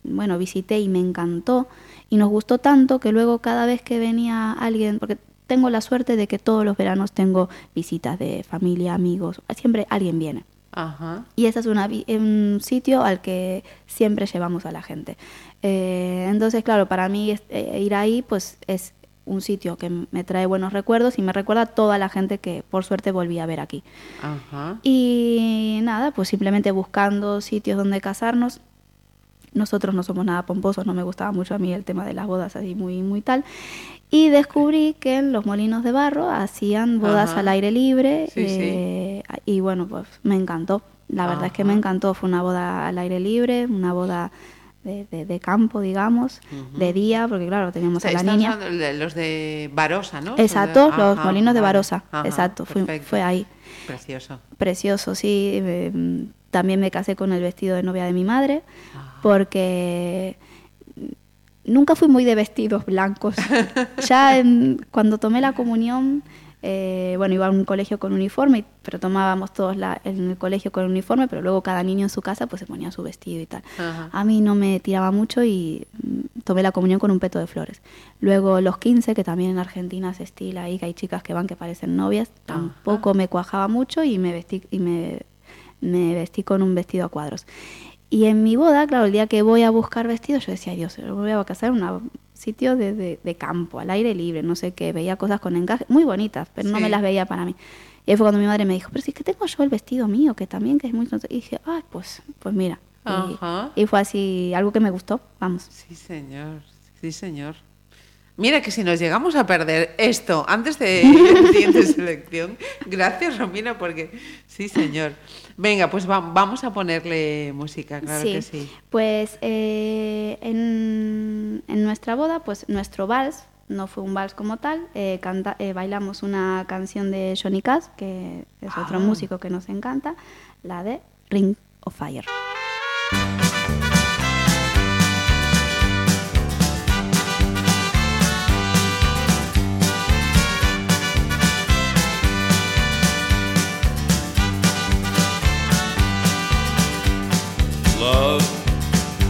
bueno, visité y me encantó. Y nos gustó tanto que luego cada vez que venía alguien, porque tengo la suerte de que todos los veranos tengo visitas de familia, amigos, siempre alguien viene. Ajá. Y ese es una un sitio al que siempre llevamos a la gente. Eh, entonces, claro, para mí es- eh, ir ahí pues es un sitio que me trae buenos recuerdos y me recuerda a toda la gente que por suerte volví a ver aquí. Ajá. Y nada, pues simplemente buscando sitios donde casarnos. Nosotros no somos nada pomposos, no me gustaba mucho a mí el tema de las bodas así muy muy tal. Y descubrí que en los molinos de barro hacían bodas Ajá. al aire libre Sí, sí. eh, y bueno, pues me encantó. La verdad es que me Ajá. encantó. Fue una boda al aire libre, una boda de, de- de campo, digamos, de día, porque claro, teníamos a la niña. los de Barosa, ¿no? Exacto, de- los ajá, molinos de. Barosa. Ajá, Exacto, fue, fue ahí. Precioso. Precioso, sí. eh, mm, también me casé con el vestido de novia de mi madre, porque nunca fui muy de vestidos blancos. ya en- cuando tomé la comunión, eh, bueno, iba a un colegio con uniforme, pero tomábamos todos la, en el colegio con uniforme, pero luego cada niño en su casa pues se ponía su vestido y tal. Ajá. A mí no me tiraba mucho y mm, tomé la comunión con un peto de flores. Luego los 15, que también en Argentina se estila ahí, que hay chicas que van que parecen novias, tampoco me cuajaba mucho y me vestí, y me, me vestí con un vestido a cuadros. Y en mi boda, claro, el día que voy a buscar vestidos, yo decía, Dios, me voy a casar en una, sitio de, de- de campo, al aire libre, no sé qué, veía cosas con encaje, muy bonitas, pero no Sí. me las veía para mí. Y ahí fue cuando mi madre me dijo, pero si es que tengo yo el vestido mío, que también que es muy... Y dije, ay, pues, pues mira. Y- Ajá. Y, fue así, algo que me gustó, vamos. Sí, señor. Sí, señor. Mira que si nos llegamos a perder esto antes de la siguiente selección, gracias Romina, porque sí, señor. Venga, pues va- vamos a ponerle música, claro que sí. Pues eh, en, en nuestra boda, pues nuestro vals, no fue un vals como tal, eh, canta- eh, bailamos una canción de Johnny Cash, que es otro Ah. músico que nos encanta, la de Ring of Fire.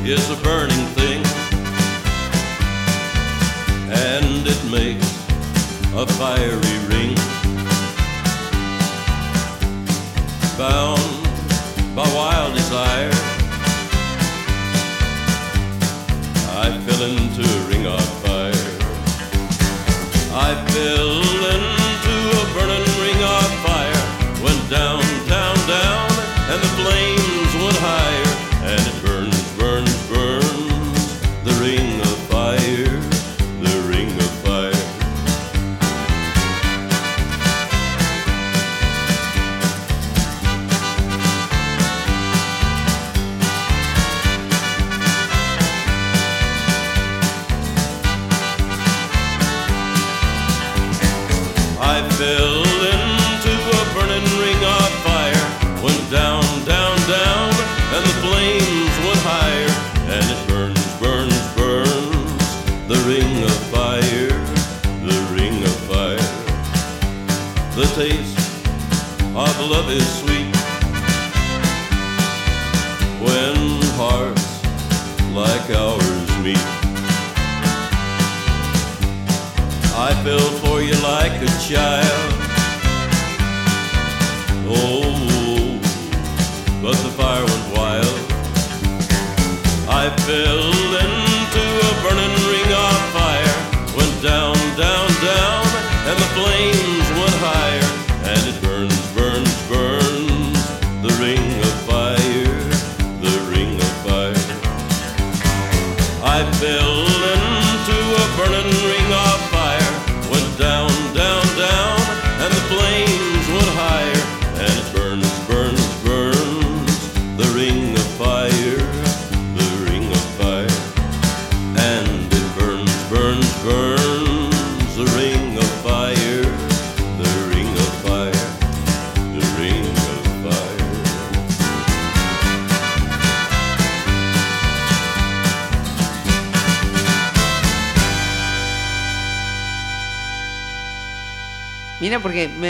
Is a burning thing, and it makes a fiery ring. Bound by wild desire, I fell into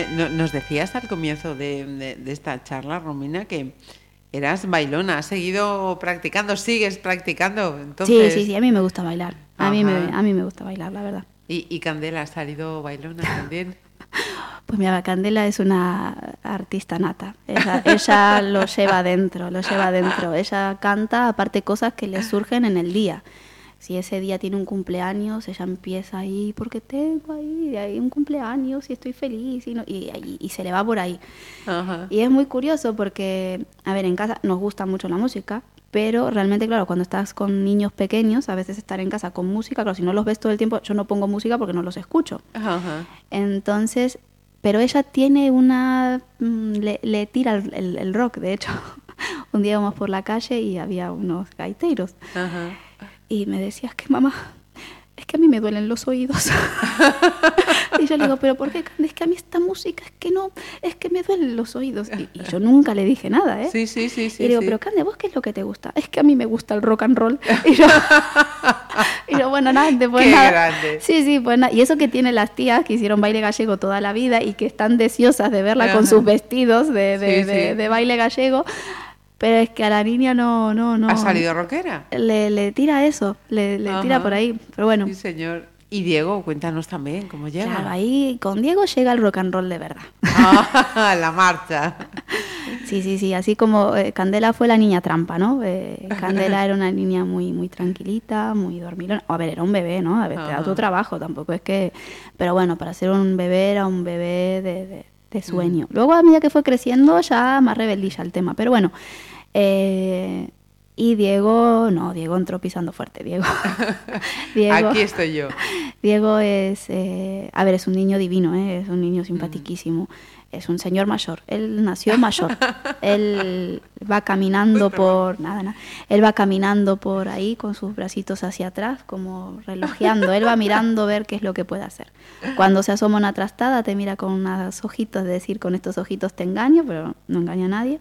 me- no- nos decías al comienzo de, de- de esta charla, Romina, que eras bailona, has seguido practicando, sigues practicando. Entonces, Sí, sí, sí, a mí me gusta bailar. A mí, me, a mí me gusta bailar, la verdad. Y, y Candela ha salido bailona también. Pues mira, Candela es una artista nata. Ella, ella lo lleva dentro, lo lleva dentro. Ella canta, aparte, cosas que le surgen en el día. Si ese día tiene un cumpleaños, ella empieza ahí, porque tengo ahí, de ahí un cumpleaños y estoy feliz, y, no- y- y- y se le va por ahí. Ajá. Y es muy curioso porque, a ver, en casa nos gusta mucho la música, pero realmente, claro, cuando estás con niños pequeños, a veces estar en casa con música, claro, si no los ves todo el tiempo, yo no pongo música porque no los escucho. Ajá. Entonces, pero ella tiene una... mm, Le, le tira el, el- el rock, de hecho. Un día íbamos por la calle y había unos gaiteros. Ajá. Y me decía, es que mamá, es que a mí me duelen los oídos. y yo le digo, pero ¿por qué? Es que a mí esta música, es que no, es que me duelen los oídos. Y, y yo nunca le dije nada, ¿eh? Sí, sí, sí, sí. y le digo, sí. pero Cande, ¿vos qué es lo que te gusta? Es que a mí me gusta el rock and roll. Y yo, y yo bueno, nada, pues Qué nada. grande. Sí, sí, pues nada. Y eso que tiene las tías que hicieron baile gallego toda la vida y que están deseosas de verla con sus vestidos de, de- Sí, de- sí. de baile gallego. Pero es que a la niña no, no, no. ¿Ha salido rockera? Le, le tira eso, le, le tira por ahí. Pero bueno, Sí, señor. Y Diego, cuéntanos también cómo llega. claro, ahí con Diego llega el rock and roll de verdad. Ah, la marcha. Sí, sí, sí, así como eh, Candela fue la niña trampa, ¿no? Eh, Candela era una niña muy muy tranquilita, muy dormilona. A ver, era un bebé, ¿no? A ver, te da tu trabajo, tampoco es que... Pero bueno, para ser un bebé era un bebé de, de- de sueño. Luego a medida que fue creciendo ya más rebeldilla el tema, pero bueno. eh, y Diego, no, Diego entró pisando fuerte, Diego. Diego Aquí estoy yo. Diego es, eh, a ver, es un niño divino, ¿eh? es un niño simpaticísimo, es un señor mayor. Él nació mayor. él va caminando por, nada, nada. Él va caminando por ahí con sus bracitos hacia atrás, como relojeando. Él va mirando ver qué es lo que puede hacer. Cuando se asoma una trastada, te mira con unos ojitos, de decir, con estos ojitos te engaño, pero no engaña a nadie.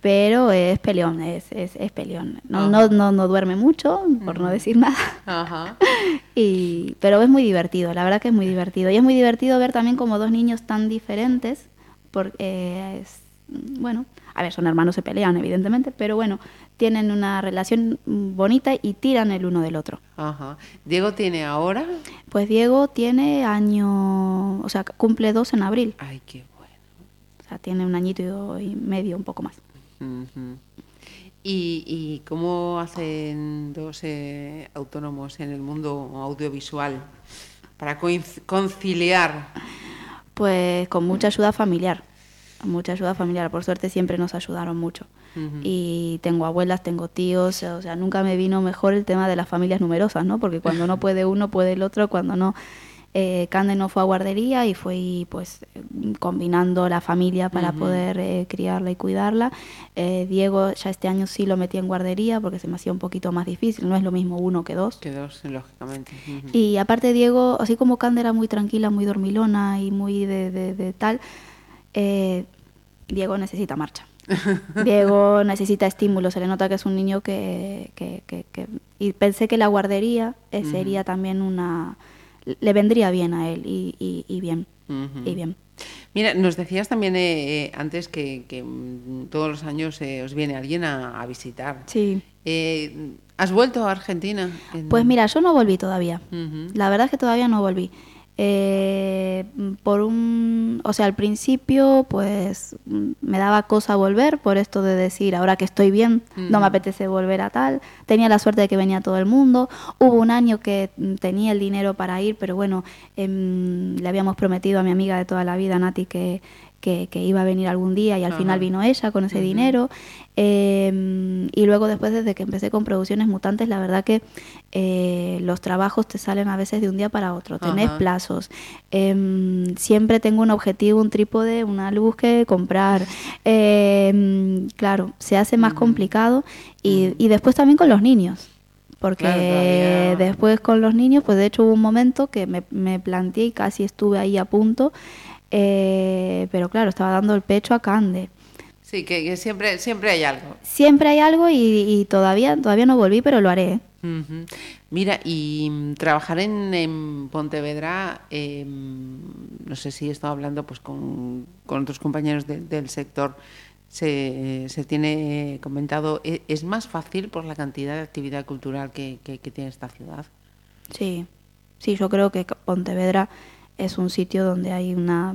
Pero es peleón, es, es, es peleón. No, no, no, no duerme mucho, por no decir nada. Ajá. Y, pero es muy divertido, la verdad que es muy divertido. Y es muy divertido ver también como dos niños tan diferentes, porque es, bueno, a ver, son hermanos, se pelean evidentemente, pero bueno, tienen una relación bonita y tiran el uno del otro. Ajá. Diego tiene ahora. Pues Diego tiene año, o sea, cumple dos en abril, Ay, qué bueno. o sea, tiene un añito y medio, un poco más. ¿Y, y cómo hacen dos eh, autónomos en el mundo audiovisual para conciliar? Pues con mucha ayuda familiar, mucha ayuda familiar. Por suerte siempre nos ayudaron mucho. Y tengo abuelas, tengo tíos, o sea, nunca me vino mejor el tema de las familias numerosas, ¿no? Porque cuando no puede uno, puede el otro, cuando no... Eh, Cande no fue a guardería y fue pues combinando la familia para poder eh, criarla y cuidarla. Eh, Diego ya este año sí lo metí en guardería porque se me hacía un poquito más difícil, no es lo mismo uno que dos. Que dos, lógicamente. Y aparte Diego, así como Cande era muy tranquila, muy dormilona y muy de, de- de tal, eh, Diego necesita marcha. Diego necesita estímulo, se le nota que es un niño que... que- que- que- y pensé que la guardería sería también una... Le vendría bien a él y, y- y bien. Y bien. Mira, nos decías también eh, eh, antes que, que, mm, todos los años eh, os viene alguien a, a visitar. Sí. Eh, ¿Has vuelto a Argentina? En- Pues mira, yo no volví todavía. La verdad es que todavía no volví. Eh, por un, o sea, al principio, pues mm, me daba cosa volver por esto de decir, ahora que estoy bien, no me apetece volver a tal. Tenía la suerte de que venía todo el mundo. Hubo un año que mm, tenía el dinero para ir, pero bueno, em, le habíamos prometido a mi amiga de toda la vida, Nati, que, que, que iba a venir algún día y al final vino ella con ese dinero. Eh, y luego después, desde que empecé con Producciones Mutantes, la verdad que eh, los trabajos te salen a veces de un día para otro, tenés Ajá. plazos. Em, siempre tengo un objetivo, un trípode, una luz que comprar. Em, claro, se hace más complicado y, y después también con los niños. Porque Claro, después con los niños, pues de hecho hubo un momento que me, me planteé y casi estuve ahí a punto, eh, pero claro, estaba dando el pecho a Cande. Sí, que, que siempre, siempre hay algo. Siempre hay algo y, y todavía, todavía no volví, pero lo haré. Mira, y mm, trabajar en, en Pontevedra, eh, no sé si he estado hablando pues con, con otros compañeros de- del sector, se, se tiene comentado, ¿e- ¿es más fácil por la cantidad de actividad cultural que, que- que tiene esta ciudad? Sí, sí, yo creo que Pontevedra es un sitio donde hay una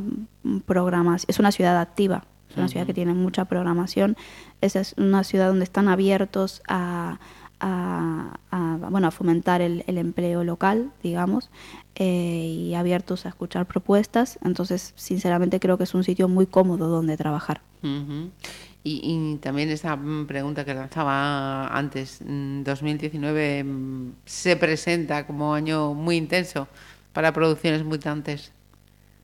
programación, es una ciudad activa, es una ciudad que tiene mucha programación, es, es una ciudad donde están abiertos a, a- a, bueno, a fomentar el, el empleo local, digamos, eh, y abiertos a escuchar propuestas, entonces sinceramente creo que es un sitio muy cómodo donde trabajar. Y, y también esta mm, pregunta que lanzaba antes, mm, 2019 mm, se presenta como año muy intenso para producciones mutantes.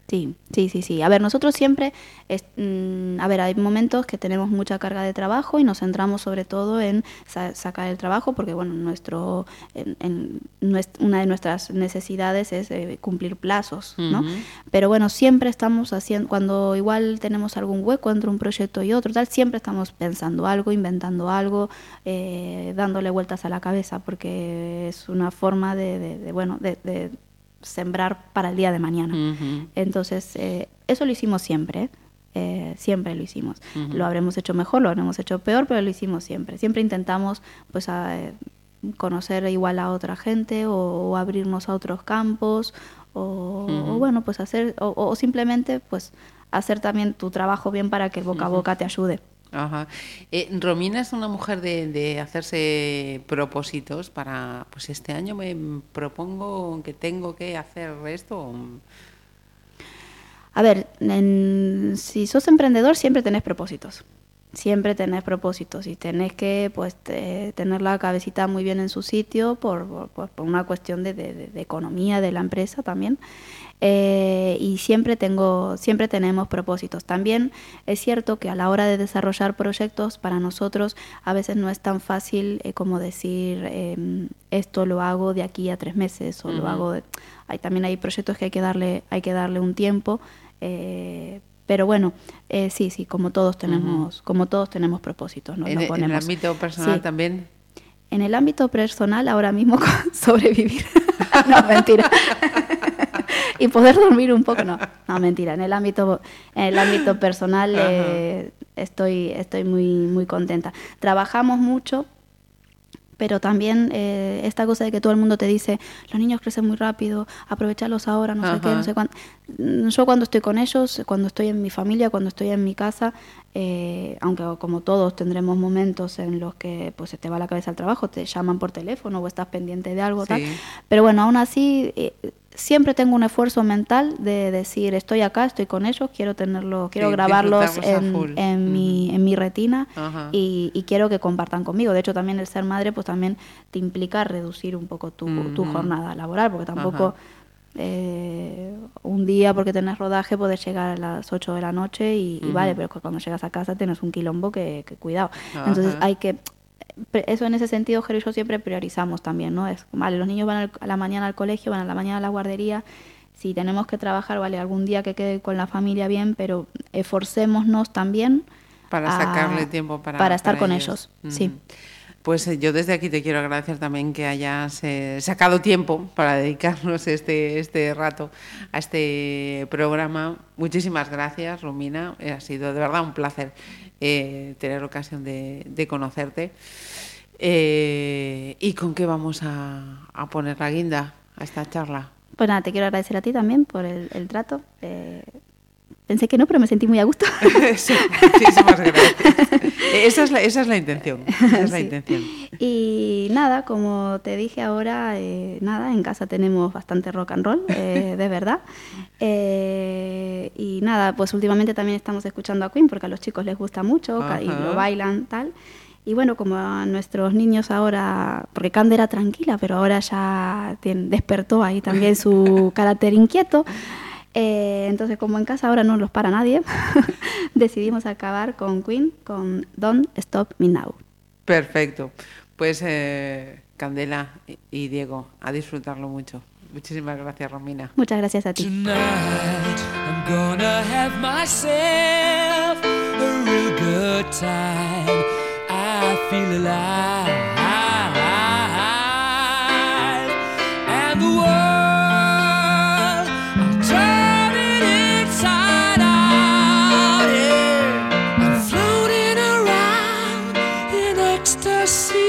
Sí, sí, sí, sí. A ver, nosotros siempre, es- mm, a ver, hay momentos que tenemos mucha carga de trabajo y nos centramos sobre todo en sa- sacar el trabajo porque, bueno, nuestro, en- en una de nuestras necesidades es eh, cumplir plazos, ¿no? Pero bueno, siempre estamos haciendo, cuando igual tenemos algún hueco entre un proyecto y otro, tal, siempre estamos pensando algo, inventando algo, eh, dándole vueltas a la cabeza porque es una forma de, de- de, bueno, de, de sembrar para el día de mañana. Entonces, eh, eso lo hicimos siempre, eh, siempre lo hicimos. Lo habremos hecho mejor, lo habremos hecho peor, pero lo hicimos siempre. Siempre intentamos, pues, a, eh, conocer igual a otra gente o, o abrirnos a otros campos o, o, bueno, pues hacer, o, o simplemente, pues, hacer también tu trabajo bien para que el boca a boca te ayude. Ajá. Eh, Romina es una mujer de, de hacerse propósitos para, pues este año me propongo que tengo que hacer esto. A ver, en- si sos emprendedor siempre tenés propósitos. Siempre tenés propósitos y tenés que pues te- tener la cabecita muy bien en su sitio por, por- por- por una cuestión de, de- economía de la empresa también. Eh, y siempre tengo, siempre tenemos propósitos. También es cierto que a la hora de desarrollar proyectos para nosotros a veces no es tan fácil eh, como decir em, esto lo hago de aquí a tres meses o lo hago de, hay también hay proyectos que hay que darle hay que darle un tiempo eh, pero bueno eh, sí sí como todos tenemos como todos tenemos propósitos ¿no? en, Nos en el ponemos. ámbito personal Sí. también. en el ámbito personal ahora mismo sobrevivir no mentira y poder dormir un poco no no mentira en el ámbito en el ámbito personal eh, estoy estoy muy muy contenta trabajamos mucho pero también eh, esta cosa de que todo el mundo te dice, los niños crecen muy rápido, aprovecharlos ahora, no sé qué, no sé cuánto. Mm, Yo cuando estoy con ellos, cuando estoy en mi familia, cuando estoy en mi casa, eh, aunque como todos tendremos momentos en los que pues se te va la cabeza al trabajo, te llaman por teléfono o estás pendiente de algo, tal. Sí. Pero bueno, aún así, eh, siempre tengo un esfuerzo mental de decir, estoy acá, estoy con ellos, quiero tenerlos, quiero Sí, grabarlos en, en mi, en mi retina y, y quiero que compartan conmigo. De hecho, también el ser madre, pues también te implica reducir un poco tu, tu jornada laboral, porque tampoco eh, un día porque tenés rodaje puedes llegar a las 8 de la noche y, y vale, pero cuando llegas a casa tienes un quilombo que, que cuidado. Entonces hay que... Eso en ese sentido, Jero y yo siempre priorizamos también, ¿no? Es, vale, los niños van a la mañana al colegio, van a la mañana a la guardería, si tenemos que trabajar, vale, algún día que quede con la familia bien, pero esforcémonos también Para a- sacarle tiempo para, estar para con ellos, sí. Pues eh, yo desde aquí te quiero agradecer también que hayas eh, sacado tiempo para dedicarnos este, este rato a este programa. Muchísimas gracias, Romina. Eh, ha sido de verdad un placer eh, tener ocasión de, conocerte. Eh, ¿Y con qué vamos a, poner la guinda a esta charla? Pues nada, te quiero agradecer a ti también por el trato. Pensé que no, pero me sentí muy a gusto. Sí, muchísimas gracias. Eh, Esa es la, esa es la intención. Esa es la Sí. intención. Y nada, como te dije ahora, eh, nada, en casa tenemos bastante rock and roll, eh, de verdad. Eh, y nada, pues últimamente también estamos escuchando a Queen porque a los chicos les gusta mucho y lo bailan tal. Y bueno, como a nuestros niños ahora, porque Cande era tranquila, pero ahora ya tien- despertó ahí también su carácter inquieto. Eh, entonces, como en casa ahora no los para nadie, decidimos acabar con Queen, con Don't Stop Me Now. Perfecto. Pues eh, Candela y- Diego, a disfrutarlo mucho. Muchísimas gracias, Romina. Muchas gracias a ti. Tonight I'm gonna have myself a real good time. I feel alive. see.